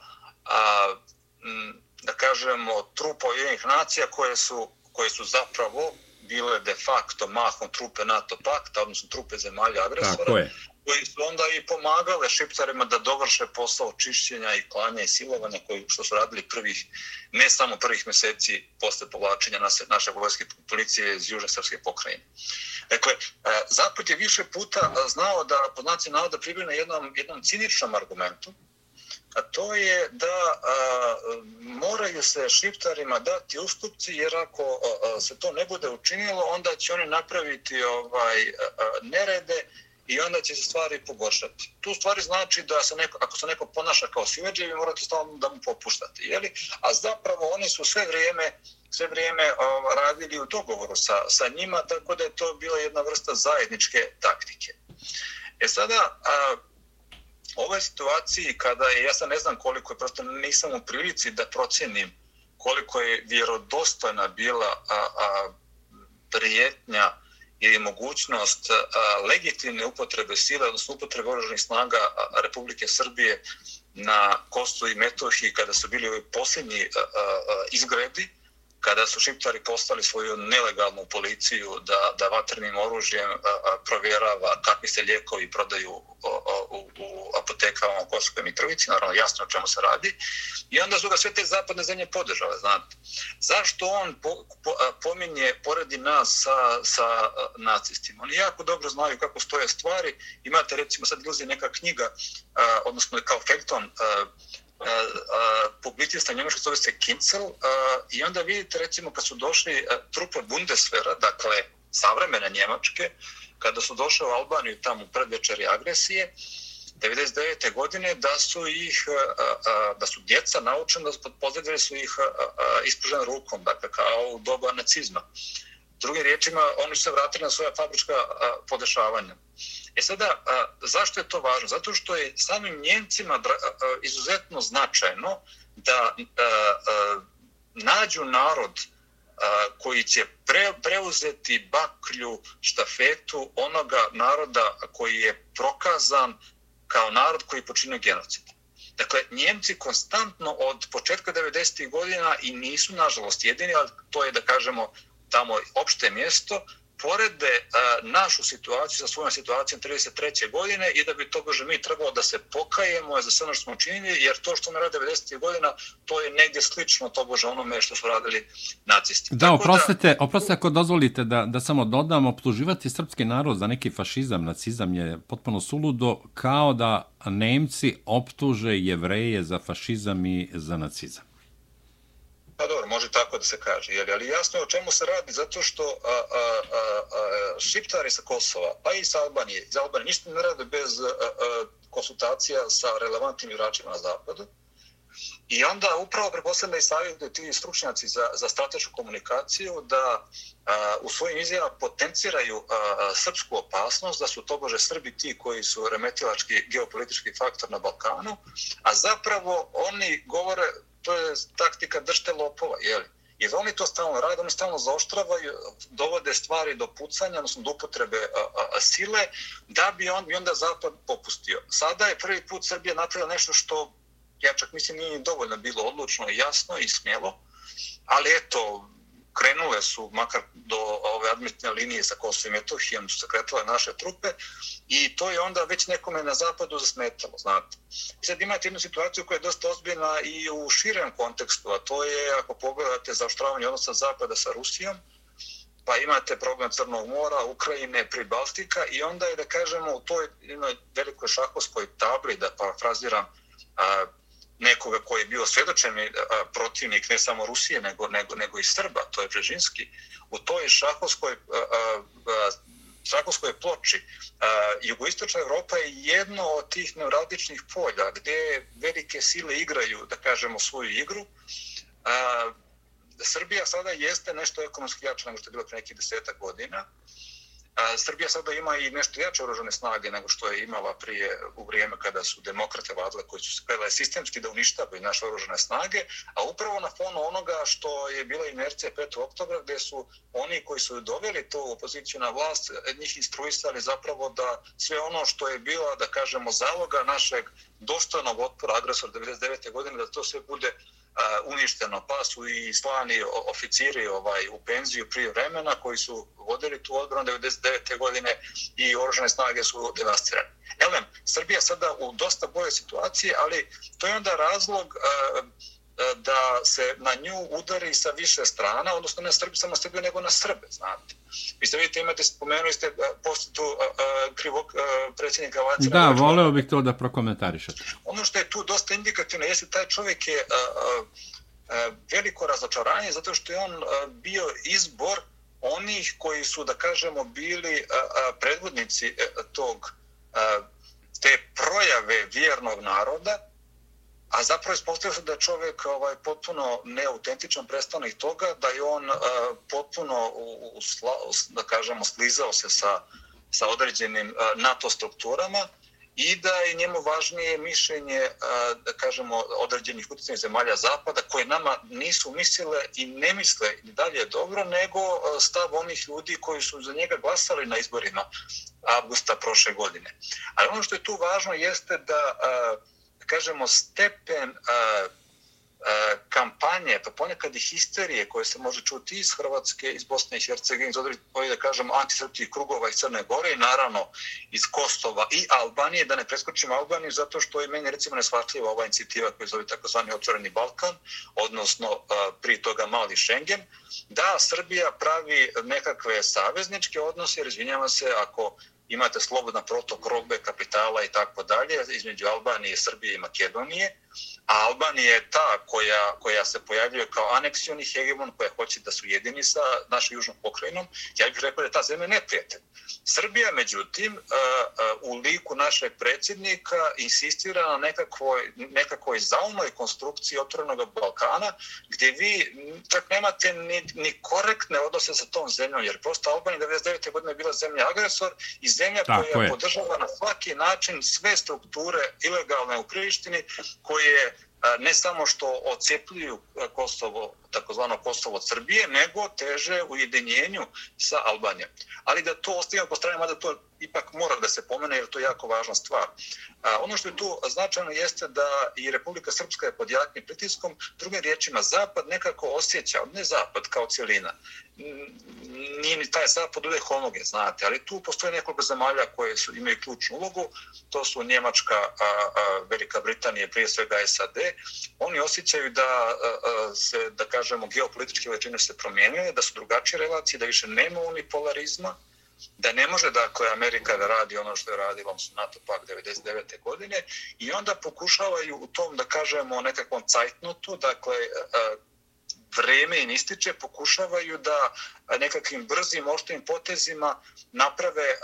da kažemo, trupa ujedinjenih nacija koje su, koje su zapravo bile de facto mahom trupe NATO pakta, odnosno trupe zemalja agresora. Tako je koji su onda i pomagale šiptarima da dovrše posao čišćenja i klanja i silovanja koji što su radili prvih, ne samo prvih meseci posle povlačenja naše, naše vojske policije iz Južne Srpske pokrajine. Dakle, e, Zapad je više puta znao da po znaci navoda pribine jednom, jednom ciničnom argumentu, a to je da a, moraju se šiptarima dati ustupci, jer ako a, a, se to ne bude učinilo, onda će oni napraviti ovaj a, a, nerede i onda će se stvari pogoršati. Tu stvari znači da se neko, ako se neko ponaša kao siveđe, vi morate stalno da mu popuštate. Jeli? A zapravo oni su sve vrijeme sve vrijeme o, radili u dogovoru sa, sa njima, tako da je to bila jedna vrsta zajedničke taktike. E sada, a, u ovoj situaciji kada je, ja sam ne znam koliko je, prosto nisam u prilici da procenim koliko je vjerodostojna bila a, a, prijetnja je mogućnost legitimne upotrebe sile, odnosno upotrebe oružanih snaga Republike Srbije na Kosovo i Metohiji kada su bili ovi posljednji izgredi, kada su šiptari postali svoju nelegalnu policiju da, da vatrenim oružjem a, a, provjerava kakvi se lijekovi prodaju u, u, u apotekama u Kosovoj Mitrovici, naravno jasno o čemu se radi, i onda su ga sve te zapadne zemlje podržale, znate. Zašto on po, po, pominje, poredi nas sa, sa nacistima? Oni jako dobro znaju kako stoje stvari, imate recimo sad izlazi neka knjiga, a, odnosno kao Felton, a, publicista njemačkog zove se Kinzel i onda vidite recimo kad su došli trupe Bundeswehra, dakle savremene njemačke, kada su došli u Albaniju tamo u predvečeri agresije, 99. godine da su ih da su djeca naučena da pozadili su ih ispružen rukom dakle kao u doba nacizma drugim riječima oni su se vratili na svoja fabrička podešavanja E sada, a, zašto je to važno? Zato što je samim Njemcima a, a, izuzetno značajno da a, a, nađu narod a, koji će pre, preuzeti baklju, štafetu onoga naroda koji je prokazan kao narod koji počinio genocid. Dakle, Njemci konstantno od početka 90. godina i nisu, nažalost, jedini, ali to je, da kažemo, tamo opšte mjesto, porede a, našu situaciju sa svojom situacijom 33. godine i da bi to bože mi trebalo da se pokajemo za sve ono što smo učinili, jer to što ne rade 90. godina, to je negdje slično to bože onome što su radili nacisti. Da, oprostite, da... oprostite ako dozvolite da, da samo dodam, optuživati srpski narod za neki fašizam, nacizam je potpuno suludo, kao da Nemci optuže jevreje za fašizam i za nacizam. Pa dobro, može tako da se kaže. Jeli? Ali jasno je o čemu se radi, zato što a, a, a, a, šiptari sa Kosova, pa i sa Albanije, iz Albanije ništa ne rade bez a, a, konsultacija sa relevantnim igračima na zapadu. I onda upravo preposledno i savjetuju ti stručnjaci za, za stratešku komunikaciju da a, u svojim izjavama potenciraju a, a, srpsku opasnost, da su to bože Srbi ti koji su remetilački geopolitički faktor na Balkanu, a zapravo oni govore to je taktika držte lopova, je li? Jer oni to stalno rade, oni stalno zaoštravaju, dovode stvari do pucanja, odnosno do upotrebe a, a, a sile, da bi on, bi onda zapad popustio. Sada je prvi put Srbija napravila nešto što, ja čak mislim, nije dovoljno bilo odlučno i jasno i smjelo, ali eto, krenule su makar do ove admitne linije sa Kosovo i Metohijom su se kretale naše trupe i to je onda već nekome na zapadu zasmetalo, znate. I sad imate jednu situaciju koja je dosta ozbiljna i u širem kontekstu, a to je ako pogledate zaoštravanje odnosa zapada sa Rusijom, pa imate problem Crnog mora, Ukrajine, Pribaltika i onda je da kažemo u toj jednoj velikoj šahovskoj tabli, da parafraziram, nekoga koji je bio svjedočeni e, protivnik ne samo Rusije, nego, nego, nego i Srba, to je Brežinski, u toj šahovskoj, e, e, šahovskoj ploči jugoistočna Evropa je jedno od tih neuralgičnih polja gdje velike sile igraju, da kažemo, svoju igru. A, Srbija sada jeste nešto ekonomski jače nego što je bilo pre nekih deseta godina, Srbija sada ima i nešto jače oružane snage nego što je imala prije u vrijeme kada su demokrate vladile koji su se sistemski da uništavaju naše oružane snage, a upravo na fonu onoga što je bila inercija 5. oktobra gdje su oni koji su doveli to opoziciju na vlast, e, njih instruisali zapravo da sve ono što je bila, da kažemo, zaloga našeg dostojnog otpora agresora 99. godine, da to sve bude E, uništeno, pa su i slani oficiri ovaj, u penziju prije vremena koji su vodili tu odbranu 99. godine i oružane snage su devastirane. Elem, Srbija sada u dosta boje situacije, ali to je onda razlog uh, da se na nju udari sa više strana, odnosno ne Srbi, samo Srbije, nego na Srbe, znate. Vi ste vidite, imate, spomenuli ste postupu krivog predsjednika Vacira. Da, voleo bih to da prokomentarišete. Ono što je tu dosta indikativno, jeste taj čovjek je veliko razočaranje, zato što je on bio izbor onih koji su, da kažemo, bili predvodnici e, tog te projave vjernog naroda, A zapravo ispostavio se da je čovjek ovaj, potpuno neautentičan predstavnik toga, da je on uh, potpuno, u, u, da kažemo, slizao se sa, sa određenim uh, NATO strukturama i da je njemu važnije mišljenje, uh, da kažemo, određenih utjecnih zemalja Zapada, koje nama nisu mislile i ne misle i dalje dobro, nego uh, stav onih ljudi koji su za njega glasali na izborima avgusta prošle godine. Ali ono što je tu važno jeste da uh, kažemo, stepen a, a, kampanje, pa ponekad i histerije koje se može čuti iz Hrvatske, iz Bosne i Hercegovine, iz određenih, da kažemo, antisrpskih krugova iz Crne Gore i naravno iz Kosova i Albanije, da ne preskočimo Albaniju, zato što je meni recimo nesvatljiva ova inicijativa koja zove takozvani otvoreni Balkan, odnosno a, pri toga mali Schengen, da Srbija pravi nekakve savezničke odnose, jer izvinjava se ako imate slobodan protok robe, kapitala i tako dalje između Albanije, Srbije i Makedonije. A Albanija je ta koja, koja se pojavljuje kao aneksioni hegemon koja hoće da su jedini sa našom južnom pokrajinom. Ja bih rekao da ta zemlja neprijatelj. Srbija, međutim, u liku našeg predsjednika insistira na nekakvoj, nekakvoj zaumoj konstrukciji otvorenog Balkana, gdje vi čak nemate ni, ni korektne odnose sa tom zemljom, jer prosto Albanija 99. godine je bila zemlja agresor i zemlja Tako koja je podržava na svaki način sve strukture ilegalne u Prištini, koje E, ne samo što ocepljuju e, Kosovo, takozvano Kosovo od Srbije, nego teže u sa Albanijom. Ali da to ostavimo po strane, mada to ipak mora da se pomene, jer to je jako važna stvar. A, ono što je tu značajno jeste da i Republika Srpska je pod jakim pritiskom, drugim riječima, Zapad nekako osjeća, ne Zapad kao cijelina, nije ni taj Zapad uvijek homogen, znate, ali tu postoje nekoliko zemalja koje su, imaju ključnu ulogu, to su Njemačka, a, a, Velika Britanija, prije svega SAD, oni osjećaju da a, a, se, da kažemo, geopolitičke veličine se promijenile, da su drugačije relacije, da više nema unipolarizma, da ne može dakle Amerika da radi ono što je radila su NATO pak 99. godine i onda pokušavaju u tom da kažemo nekakvom cajtnotu, dakle e, e, vreme im ističe, pokušavaju da nekakvim brzim, oštrim potezima naprave e,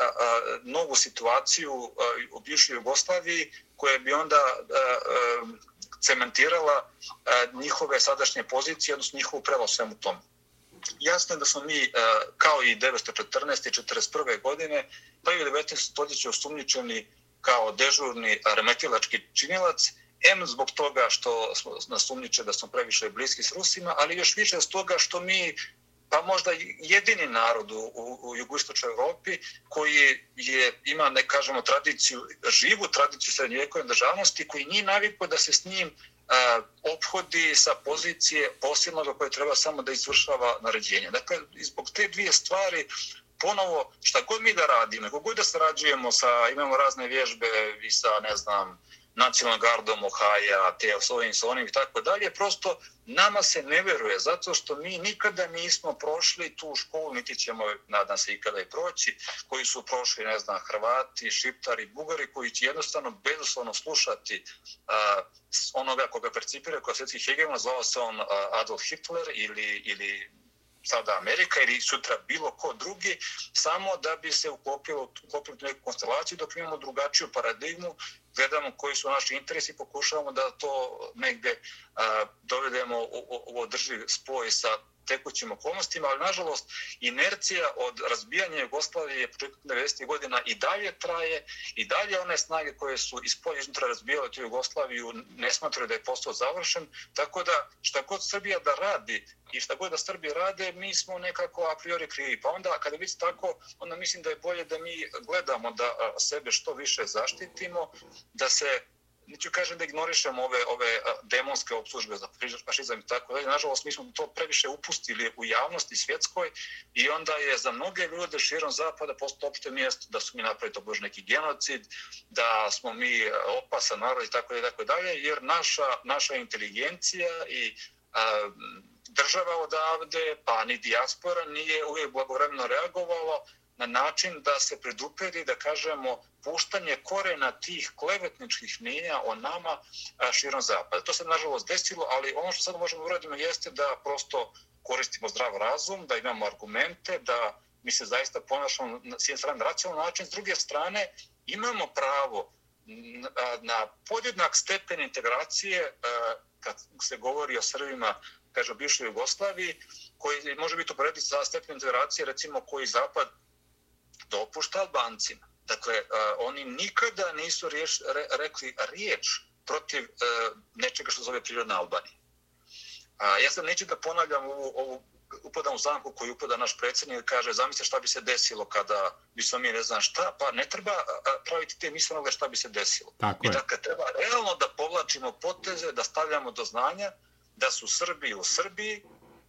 novu situaciju u bivšoj Jugoslaviji koja bi onda cementirala njihove sadašnje pozicije, odnosno njihovu pravo svemu tomu jasno je da smo mi, e, kao i 1914. i 1941. godine, pa i u 19. stoljeću osumnjičeni kao dežurni remetilački činilac, M zbog toga što smo nasumnjiče da smo previše bliski s Rusima, ali još više s toga što mi pa možda jedini narod u, u, u jugoistočnoj Evropi koji je, ima, ne kažemo, tradiciju, živu tradiciju srednjevekove državnosti, koji nije navikao da se s njim E, obhodi sa pozicije posilnoga koje treba samo da izvršava naređenje. Dakle, zbog te dvije stvari, ponovo, šta god mi da radimo, kako god da sarađujemo sa, imamo razne vježbe i sa, ne znam, nacionalnom gardom Ohaja, te s ovim, s onim i tako dalje, prosto nama se ne veruje, zato što mi nikada nismo prošli tu školu, niti ćemo, nadam se, ikada i proći, koji su prošli, ne znam, Hrvati, Šiptari, Bugari, koji će jednostavno bezoslovno slušati a, onoga koga percipira kao svjetski hegemon, zvao se on a, Adolf Hitler ili, ili sada Amerika ili sutra bilo ko drugi, samo da bi se uklopilo, uklopilo neku konstelaciju, dok imamo drugačiju paradigmu, gledamo koji su naši interesi, pokušavamo da to negde a, dovedemo u, u, u održiv spoj sa tekućim okolnostima, ali nažalost inercija od razbijanja Jugoslavije početkom 90. godina i dalje traje i dalje one snage koje su iz polja iznutra razbijale tu Jugoslaviju ne smatraju da je postao završen, tako da šta god Srbija da radi i šta god da Srbi rade, mi smo nekako a priori krivi. Pa onda, kada vidite tako, onda mislim da je bolje da mi gledamo da sebe što više zaštitimo, da se neću kažem da ignorišemo ove, ove demonske opslužbe za fašizam i tako dalje. Nažalost, mi smo to previše upustili u javnosti svjetskoj i onda je za mnoge ljude širom zapada postao opšte mjesto da su mi napravili to bož neki genocid, da smo mi opasan narod i tako dalje, tako dalje, jer naša, naša inteligencija i a, država odavde, pa ni dijaspora nije uvijek blagovremeno reagovala na način da se preduperi, da kažemo, puštanje korena tih klevetničkih mnjenja o nama širom zapada. To se nažalost desilo, ali ono što sad možemo uraditi jeste da prosto koristimo zdrav razum, da imamo argumente, da mi se zaista ponašamo s jedne strane racionalno način, s druge strane imamo pravo na podjednak stepen integracije kad se govori o Srbima kaže bivšoj Jugoslaviji, koji može biti uporediti sa stepen integracije, recimo koji Zapad dopušta Albancima. Dakle, uh, oni nikada nisu riješ, re, rekli riječ protiv uh, nečega što zove prirodna Albanija. Uh, ja sam neću da ponavljam ovu, ovu upadam u zamku koji upada naš predsjednik i kaže zamisli šta bi se desilo kada bi smo mi ne znam šta, pa ne treba praviti te misle onoga šta bi se desilo. Tako I dakle, treba realno da povlačimo poteze, da stavljamo do znanja da su Srbi u Srbiji,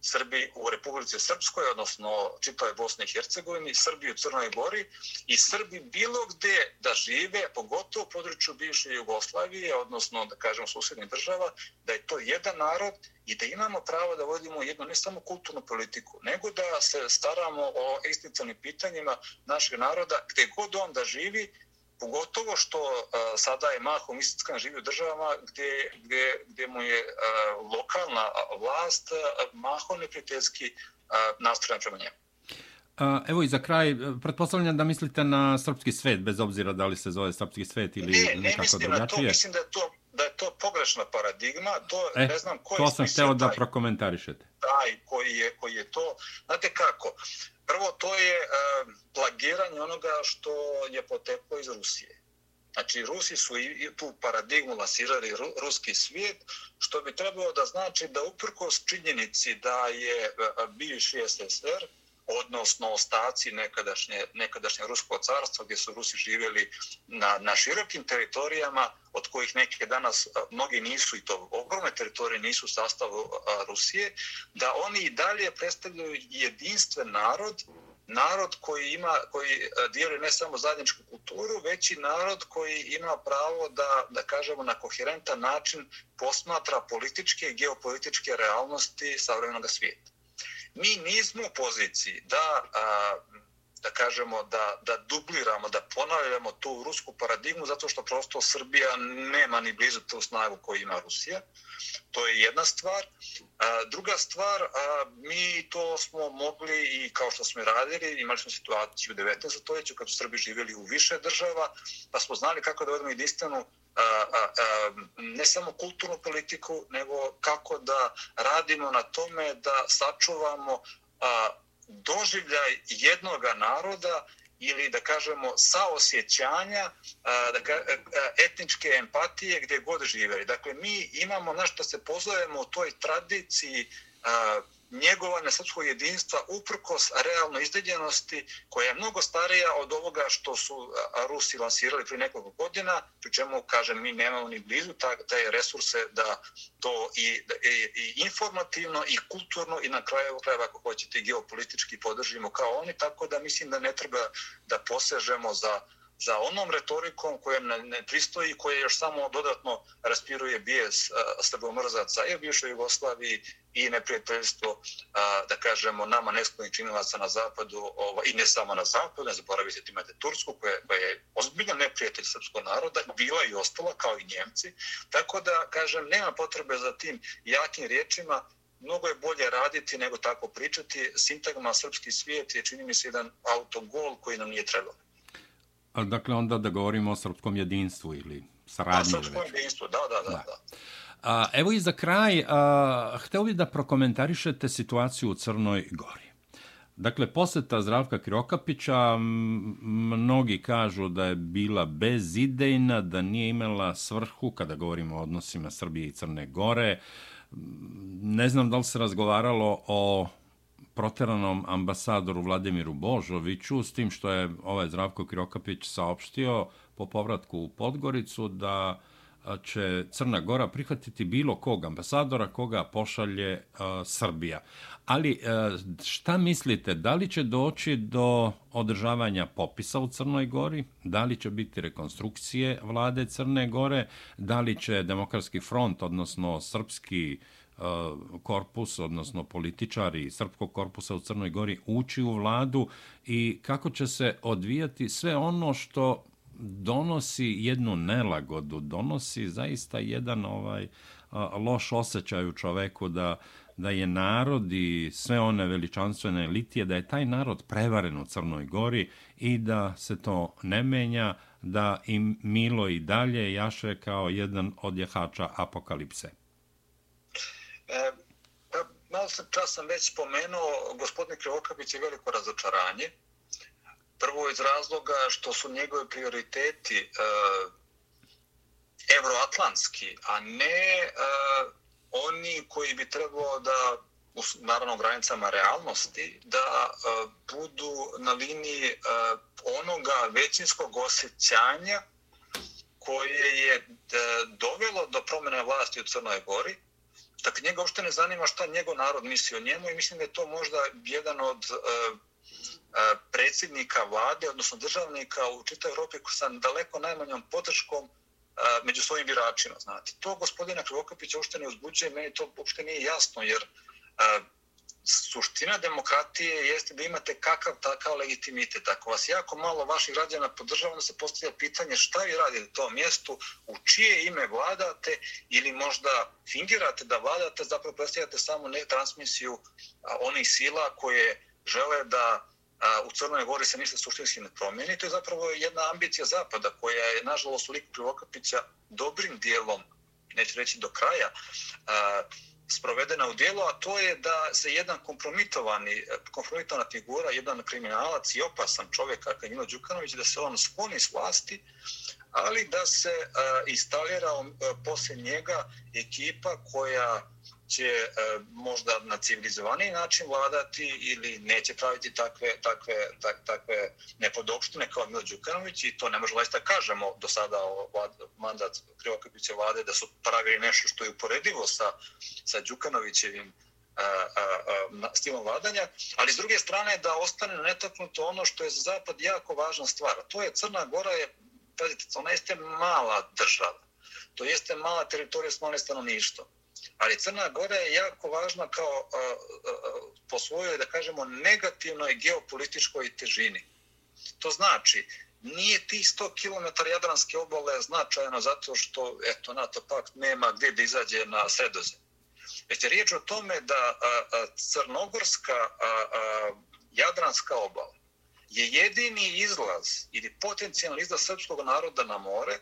Srbi u Republici Srpskoj, odnosno čitave Bosne i Hercegovini, Srbi u Crnoj Gori i Srbi bilo gde da žive, pogotovo u području bivše Jugoslavije, odnosno da kažemo susjednih država, da je to jedan narod i da imamo pravo da vodimo jednu ne samo kulturnu politiku, nego da se staramo o isticanim pitanjima našeg naroda gde god on da živi, Pogotovo što uh, sada je mahom istinska živi u državama gdje, gdje, gdje mu je uh, lokalna vlast uh, mahom neprijateljski uh, nastrojena prema njemu. Evo i za kraj, pretpostavljam da mislite na srpski svet, bez obzira da li se zove srpski svet ili ne, nekako ne drugačije. Ne, to, mislim da je to, da je to pogrešna paradigma. To, e, ne znam ko to sam htio da prokomentarišete. Taj koji je, koji je to. Znate kako, Prvo, to je e, plagiranje onoga što je poteklo iz Rusije. Znači, Rusi su i tu paradigmu lasirali ruski svijet, što bi trebalo da znači da uprkos činjenici da je eh, bivši SSR, odnosno ostaci nekadašnje, nekadašnje Rusko carstvo gdje su Rusi živjeli na, na širokim teritorijama od kojih neke danas mnogi nisu i to ogromne teritorije nisu u sastavu Rusije, da oni i dalje predstavljaju jedinstven narod narod koji ima koji dijeli ne samo zajedničku kulturu, već i narod koji ima pravo da da kažemo na koherentan način posmatra političke i geopolitičke realnosti savremenog svijeta mi nismo u poziciji da, a, da kažemo, da, da dubliramo, da ponavljamo tu rusku paradigmu, zato što prosto Srbija nema ni blizu tu snagu koju ima Rusija. To je jedna stvar. A, druga stvar, a, mi to smo mogli i kao što smo radili, imali smo situaciju u 19. stoljeću kad su Srbi živjeli u više država, pa smo znali kako da vodimo jedinstvenu a, a, a, ne samo kulturnu politiku, nego kako da radimo na tome da sačuvamo a, doživljaj jednoga naroda ili da kažemo saosjećanja da ka, e, e, etničke empatije gdje god živeli. Dakle, mi imamo na što se pozovemo u toj tradiciji njegovanja srpskog jedinstva uprkos realnoj izdeljenosti koja je mnogo starija od ovoga što su Rusi lansirali prije nekoliko godina, pri čemu, kažem, mi nemamo ni blizu te resurse da to i, i, i informativno i kulturno i na kraju krajeva ako hoćete geopolitički podržimo kao oni, tako da mislim da ne treba da posežemo za za onom retorikom kojem ne, ne pristoji, koje još samo dodatno raspiruje bijes srbomrzaca i u bivšoj Jugoslaviji i neprijateljstvo, a, da kažemo, nama nesklonih činilaca na zapadu ova, i ne samo na zapadu, ne zaboravite, imate Tursku koja, koja je ozbiljno neprijatelj srpskog naroda, bila i ostala kao i Njemci, tako da, kažem, nema potrebe za tim jakim riječima, mnogo je bolje raditi nego tako pričati. Sintagma srpski svijet je, čini mi se, jedan autogol koji nam nije trebao. Dakle, onda da govorimo o srpskom jedinstvu ili saradnju. Da, srpskom jedinstvu, da, da, da. da. A, evo i za kraj, a, hteo bih da prokomentarišete situaciju u Crnoj Gori. Dakle, poseta Zdravka Kirokapića, mnogi kažu da je bila bezidejna, da nije imala svrhu, kada govorimo o odnosima Srbije i Crne Gore. Ne znam da li se razgovaralo o proteranom ambasadoru Vladimiru Božoviću, s tim što je ovaj Zdravko Kirokapić saopštio po povratku u Podgoricu da će Crna Gora prihvatiti bilo kog ambasadora koga pošalje Srbija. Ali šta mislite, da li će doći do održavanja popisa u Crnoj Gori? Da li će biti rekonstrukcije vlade Crne Gore? Da li će Demokratski front, odnosno srpski Eh, korpus, odnosno političari srpskog korpusa u Crnoj Gori ući u vladu i kako će se odvijati sve ono što donosi jednu nelagodu, donosi zaista jedan ovaj loš osjećaj u čoveku da da je narod i sve one veličanstvene litije, da je taj narod prevaren u Crnoj Gori i da se to ne menja, da im Milo i dalje jaše kao jedan od jehača apokalipse. E, pa, malo sam čas sam već spomenuo, gospodin Krivokapić je veliko razočaranje. Prvo iz razloga što su njegove prioriteti e, evroatlantski, a ne e, oni koji bi trebalo da u naravno granicama realnosti da e, budu na liniji e, onoga većinskog osjećanja koje je e, dovelo do promjene vlasti u Crnoj Gori, Dakle, njega uopšte ne zanima šta njegov narod misli o njemu i mislim da je to možda jedan od uh, predsjednika vlade, odnosno državnika u čitoj Evropi sa daleko najmanjom podrškom e, među svojim biračima. Znate. To gospodina Krivokapića uopšte ne uzbuđuje, meni to uopšte nije jasno, jer suština demokratije jeste da imate kakav takav legitimitet. Ako vas jako malo vaših građana podržava, onda se postavlja pitanje šta vi radite na tom mjestu, u čije ime vladate ili možda fingirate da vladate, zapravo predstavljate samo ne transmisiju onih sila koje žele da u Crnoj Gori se ništa suštinski ne promijeni. To je zapravo jedna ambicija Zapada koja je, nažalost, u liku Krivokapića dobrim dijelom, neću reći do kraja, sprovedena u dijelo, a to je da se jedan kompromitovani, eh, kompromitovana figura, jedan kriminalac i opasan čovjek kakav Milo Đukanović, da se on skloni s vlasti, ali da se uh, instalira uh, poslije njega ekipa koja će e, možda na civilizovaniji način vladati ili neće praviti takve, takve, tak, takve nepodopštine kao Milo Đukanović i to ne možemo da kažemo do sada o vlad, mandat Krivokapiće vlade da su pravili nešto što je uporedivo sa, sa Đukanovićevim a, a, a, stilom vladanja, ali s druge strane da ostane netaknuto ono što je za Zapad jako važna stvar. To je Crna Gora je, pazite, ona jeste mala država. To jeste mala teritorija s malim stanovništvom ali Crna Gora je jako važna kao a, a, po svojoj, da kažemo, negativnoj geopolitičkoj težini. To znači, nije ti 100 km Jadranske obale značajno zato što eto, NATO pakt nema gdje da izađe na sredozem. Već je riječ o tome da a, a, Crnogorska a, a, Jadranska obala je jedini izlaz ili potencijalni izlaz srpskog naroda na more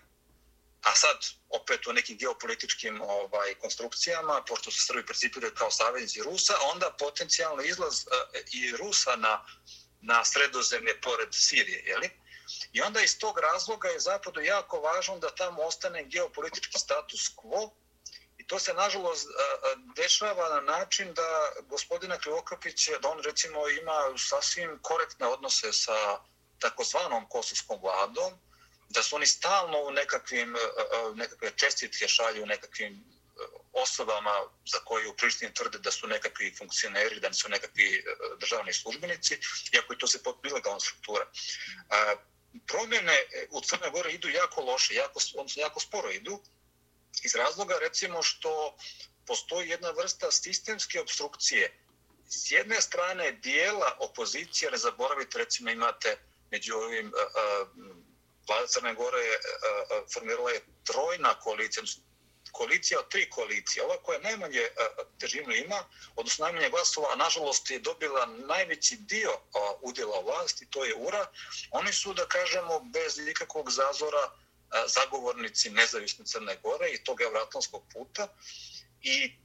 A sad, opet u nekim geopolitičkim ovaj, konstrukcijama, pošto su Srbi principiraju kao saveznici Rusa, onda potencijalno izlaz uh, i Rusa na, na sredozemlje pored Sirije, jeli? I onda iz tog razloga je zapadu jako važno da tamo ostane geopolitički status quo i to se nažalost e, e, dešava na način da gospodina Krivokapić, da on recimo ima sasvim korektne odnose sa takozvanom kosovskom vladom, da su oni stalno u nekakvim, e, e, e, nekakve čestitke šalju nekakvim osobama za koje u Prištini tvrde da su nekakvi funkcioneri, da su nekakvi državni službenici, iako je to se potpuno ilegalna struktura. Promjene u Crnoj Gori idu jako loše, jako, jako sporo idu, iz razloga recimo što postoji jedna vrsta sistemske obstrukcije. S jedne strane dijela opozicije, ne zaboravite, recimo imate među ovim vlada Crne Gore je uh, formirala je trojna koalicija, koalicija od tri koalicije. Ova koja najmanje uh, težinu ima, odnosno najmanje glasova, a nažalost je dobila najveći dio uh, udjela vlasti, to je URA. Oni su, da kažemo, bez nikakvog zazora uh, zagovornici nezavisne Crne Gore i tog evratonskog puta i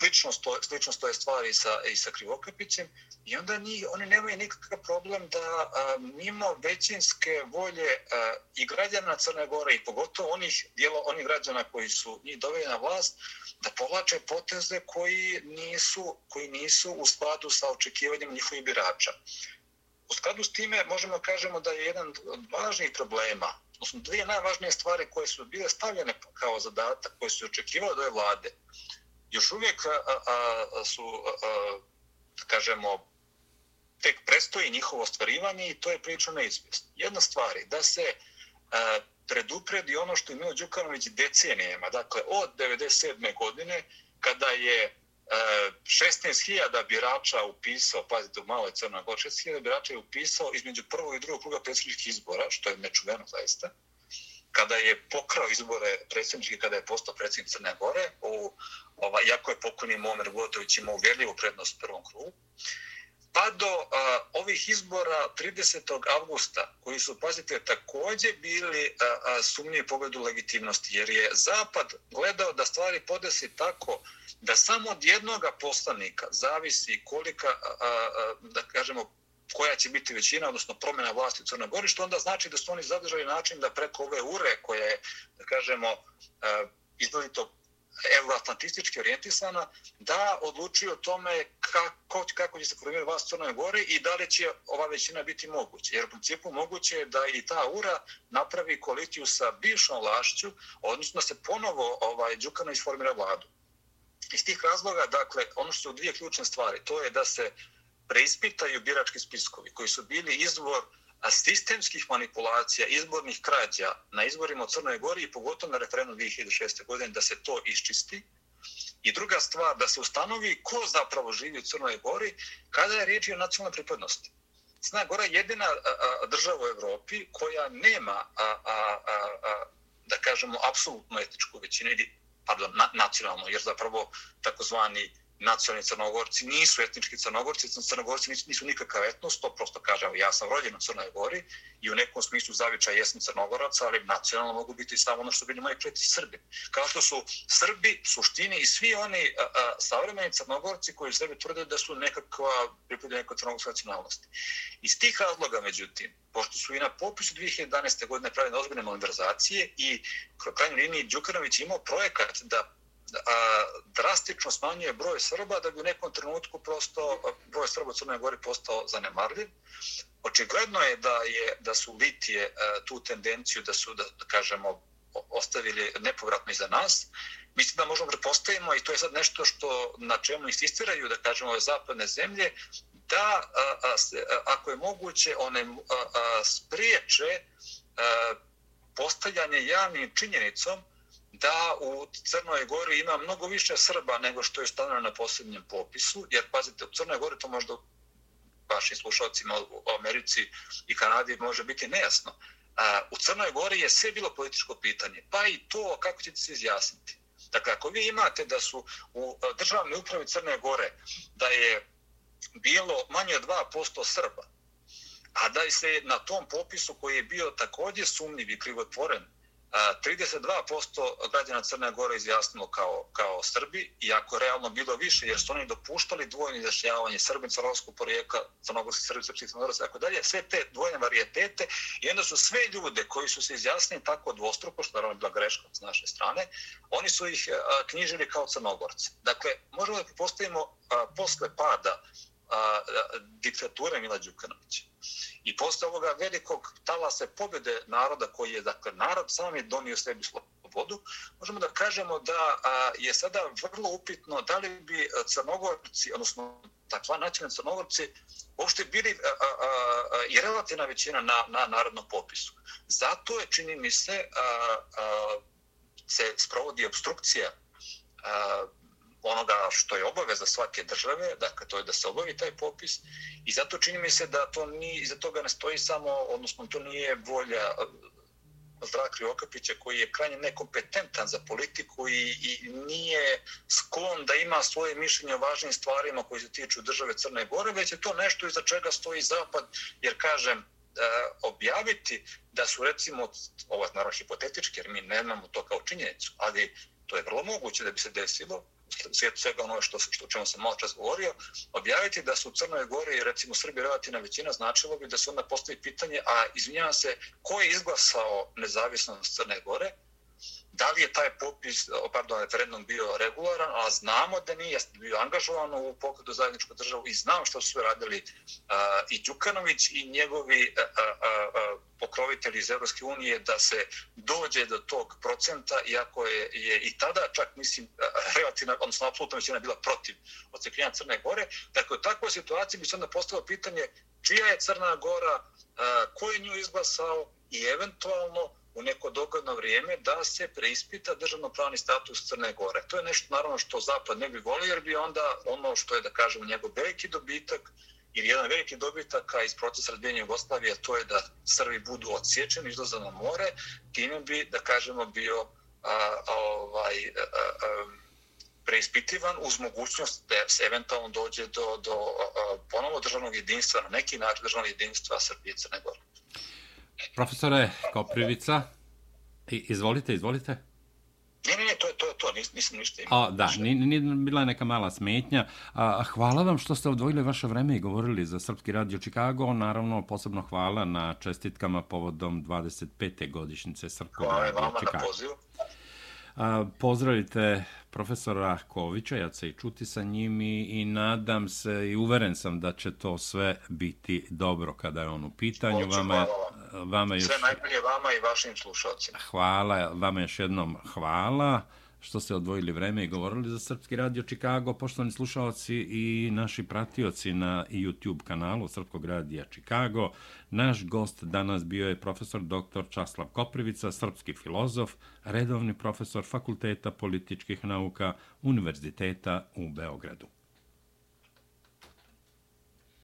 slično stoje, slično stoje stvari sa, i sa Krivokapićem i onda ni, oni nemaju nikakav problem da a, mimo većinske volje a, i građana Crne Gore i pogotovo onih, dijelo, onih građana koji su njih doveli na vlast da povlače poteze koji nisu, koji nisu u skladu sa očekivanjem njihovih birača. U skladu s time možemo kažemo da je jedan od važnijih problema, odnosno dvije najvažnije stvari koje su bile stavljene kao zadatak, koje su očekivali od ove vlade, još uvijek a, a, su, a, kažemo, tek prestoji njihovo ostvarivanje i to je prilično neizvjesno. Jedna stvar je da se a, predupredi ono što je Milo Đukanović decenijema, dakle od 97. godine, kada je 16.000 birača upisao, pazite u maloj Crnoj Gori, 16.000 birača je upisao između prvog i drugog kruga predsjedničkih izbora, što je nečuveno zaista, kada je pokrao izbore predsjedničke, kada je postao predsjednik Crne Gore, u, ova, jako je pokojni Momer Gotović imao uvjerljivu prednost u prvom krugu, pa do a, ovih izbora 30. avgusta, koji su, pazite, takođe bili a, a, sumnije pogledu legitimnosti, jer je Zapad gledao da stvari podesi tako da samo od jednog poslanika zavisi kolika, a, a, da kažemo, koja će biti većina, odnosno promjena vlasti u Crnoj Gori, što onda znači da su oni zadržali način da preko ove ure koje je, da kažemo, e, izgledito euroatlantistički orijentisana, da odluči o tome kako, kako će se formirati vlast Crnoj Gori i da li će ova većina biti moguća. Jer u principu moguće je da i ta ura napravi koaliciju sa bivšom vlašću, odnosno se ponovo ovaj, Đukano isformira vladu. Iz tih razloga, dakle, ono što su dvije ključne stvari, to je da se preispitaju birački spiskovi koji su bili izvor sistemskih manipulacija, izbornih krađa na izborima u Crnoj Gori i pogotovo na referendum 2006. godine da se to iščisti. I druga stvar, da se ustanovi ko zapravo živi u Crnoj Gori kada je riječ o nacionalnoj pripadnosti. Crna Gora je jedina država u Evropi koja nema, a, a, a, a, da kažemo, apsolutno etničku većinu, pardon, na, nacionalno, jer zapravo takozvani nacionalni crnogorci nisu etnički crnogorci, crnogorci nisu, nisu nikakav etnos, to prosto kažem, ja sam rođen u Crnoj Gori i u nekom smislu zavičaj jesam crnogorac, ali nacionalno mogu biti samo ono što bili moji preti Srbi. Kao što su Srbi, suštini i svi oni a, a, savremeni crnogorci koji sebi tvrde da su nekakva pripada nekoj crnogorskoj nacionalnosti. Iz tih razloga, međutim, pošto su i na popisu 2011. godine pravljene ozbiljne malverzacije i krajnjoj liniji Đukanović imao projekat da a, drastično smanjuje broj Srba da bi u nekom trenutku prosto broj Srba u Crnoj Gori postao zanemarljiv. Očigledno je da je da su Litije a, tu tendenciju da su da, da kažemo ostavili nepovratno iza nas. Mislim da možemo prepostavimo i to je sad nešto što na čemu insistiraju da kažemo ove zapadne zemlje da a, a, a, ako je moguće one a, a, spriječe a, postavljanje javnim činjenicom da u Crnoj Gori ima mnogo više Srba nego što je stanovno na posljednjem popisu, jer pazite, u Crnoj Gori to možda vašim slušalcima u Americi i Kanadi može biti nejasno. U Crnoj Gori je sve bilo političko pitanje, pa i to kako ćete se izjasniti. Dakle, ako vi imate da su u e, državnoj upravi Crne Gore da je bilo manje od 2% Srba, a da se na tom popisu koji je bio također sumnjiv i krivotvoren 32% građana Crne Gore izjasnilo kao, kao Srbi, iako realno bilo više, jer su oni dopuštali dvojno izjašnjavanje Srbin, crnogorskog porijeka, crnogorskih Srbi, srpski crnogoraca, tako dalje, sve te dvojne varijetete i onda su sve ljude koji su se izjasnili tako dvostruko, što naravno je bila greška s naše strane, oni su ih knjižili kao crnogorci. Dakle, možemo da postavimo posle pada a, diktature Mila Đukanovića I posle ovoga velikog talasa pobjede naroda koji je, dakle, narod sam je donio sebi slobodu, možemo da kažemo da a, je sada vrlo upitno da li bi crnogorci, odnosno takva nacionalni crnogorci, uopšte bili a, a, a, i relativna većina na, na narodnom popisu. Zato je, čini mi se, a, a, se sprovodi obstrukcija a, onoga što je obaveza svake države, dakle to je da se obavi taj popis i zato čini mi se da to ni iza toga ne stoji samo, odnosno to nije volja eh, Zdrakli Okapića koji je krajnje nekompetentan za politiku i, i nije sklon da ima svoje mišljenje o važnim stvarima koji se tiču države Crne Gore, već je to nešto iza čega stoji Zapad, jer kažem, eh, objaviti da su recimo, ovo je naravno hipotetički jer mi nemamo to kao činjenicu, ali to je vrlo moguće da bi se desilo, svijet svega ono što, što čemu sam malo čas govorio, objaviti da su u Crnoj Gori i recimo Srbi relativna većina značilo bi da se onda postavi pitanje, a izvinjavam se, ko je izglasao nezavisnost Crne Gore, da li je taj popis, pardon, referendum bio regularan, a znamo da nije bio angažovan u pokretu zajedničku državu i znam što su radili uh, i Đukanović i njegovi uh, uh, pokrovitelji iz Evropske unije da se dođe do tog procenta, iako je, je i tada čak, mislim, relativna, odnosno apsolutna većina bila protiv ocepljenja Crne Gore. Dakle, u takvoj situaciji bi se onda postalo pitanje čija je Crna Gora, a, ko je nju izglasao i eventualno u neko dogodno vrijeme da se preispita državno-pravni status Crne Gore. To je nešto naravno što Zapad ne bi volio jer bi onda ono što je da kažemo njegov veliki dobitak jer jedan veliki dobitak iz procesa razbijenja Jugoslavije, to je da Srbi budu odsječeni, izlaza na more, time bi, da kažemo, bio a, a, ovaj, a, a, preispitivan uz mogućnost da se eventualno dođe do, do a, ponovo državnog jedinstva, na neki način državnog jedinstva Srbije i Crne Gore. Profesore Koprivica, izvolite, izvolite. Ne, ne, ne, to je to, to nis, nisam ništa imao. O, da, nije ni, bila je neka mala smetnja. A, hvala vam što ste odvojili vaše vreme i govorili za Srpski radio Čikago. Naravno, posebno hvala na čestitkama povodom 25. godišnjice Srpskog radio Čikago. Hvala vama na pozivu. A, pozdravite profesora Kovića, ja se i čuti sa njim i, i nadam se i uveren sam da će to sve biti dobro kada je on u pitanju. Hoću, vama, vama još... Sve najbolje vama i vašim slušalcima. Hvala, vama još jednom hvala što ste odvojili vreme i govorili za Srpski radio Čikago, poštovani slušalci i naši pratioci na YouTube kanalu Srpskog radija Čikago. Naš gost danas bio je profesor dr. Časlav Koprivica, srpski filozof, redovni profesor Fakulteta političkih nauka Univerziteta u Beogradu.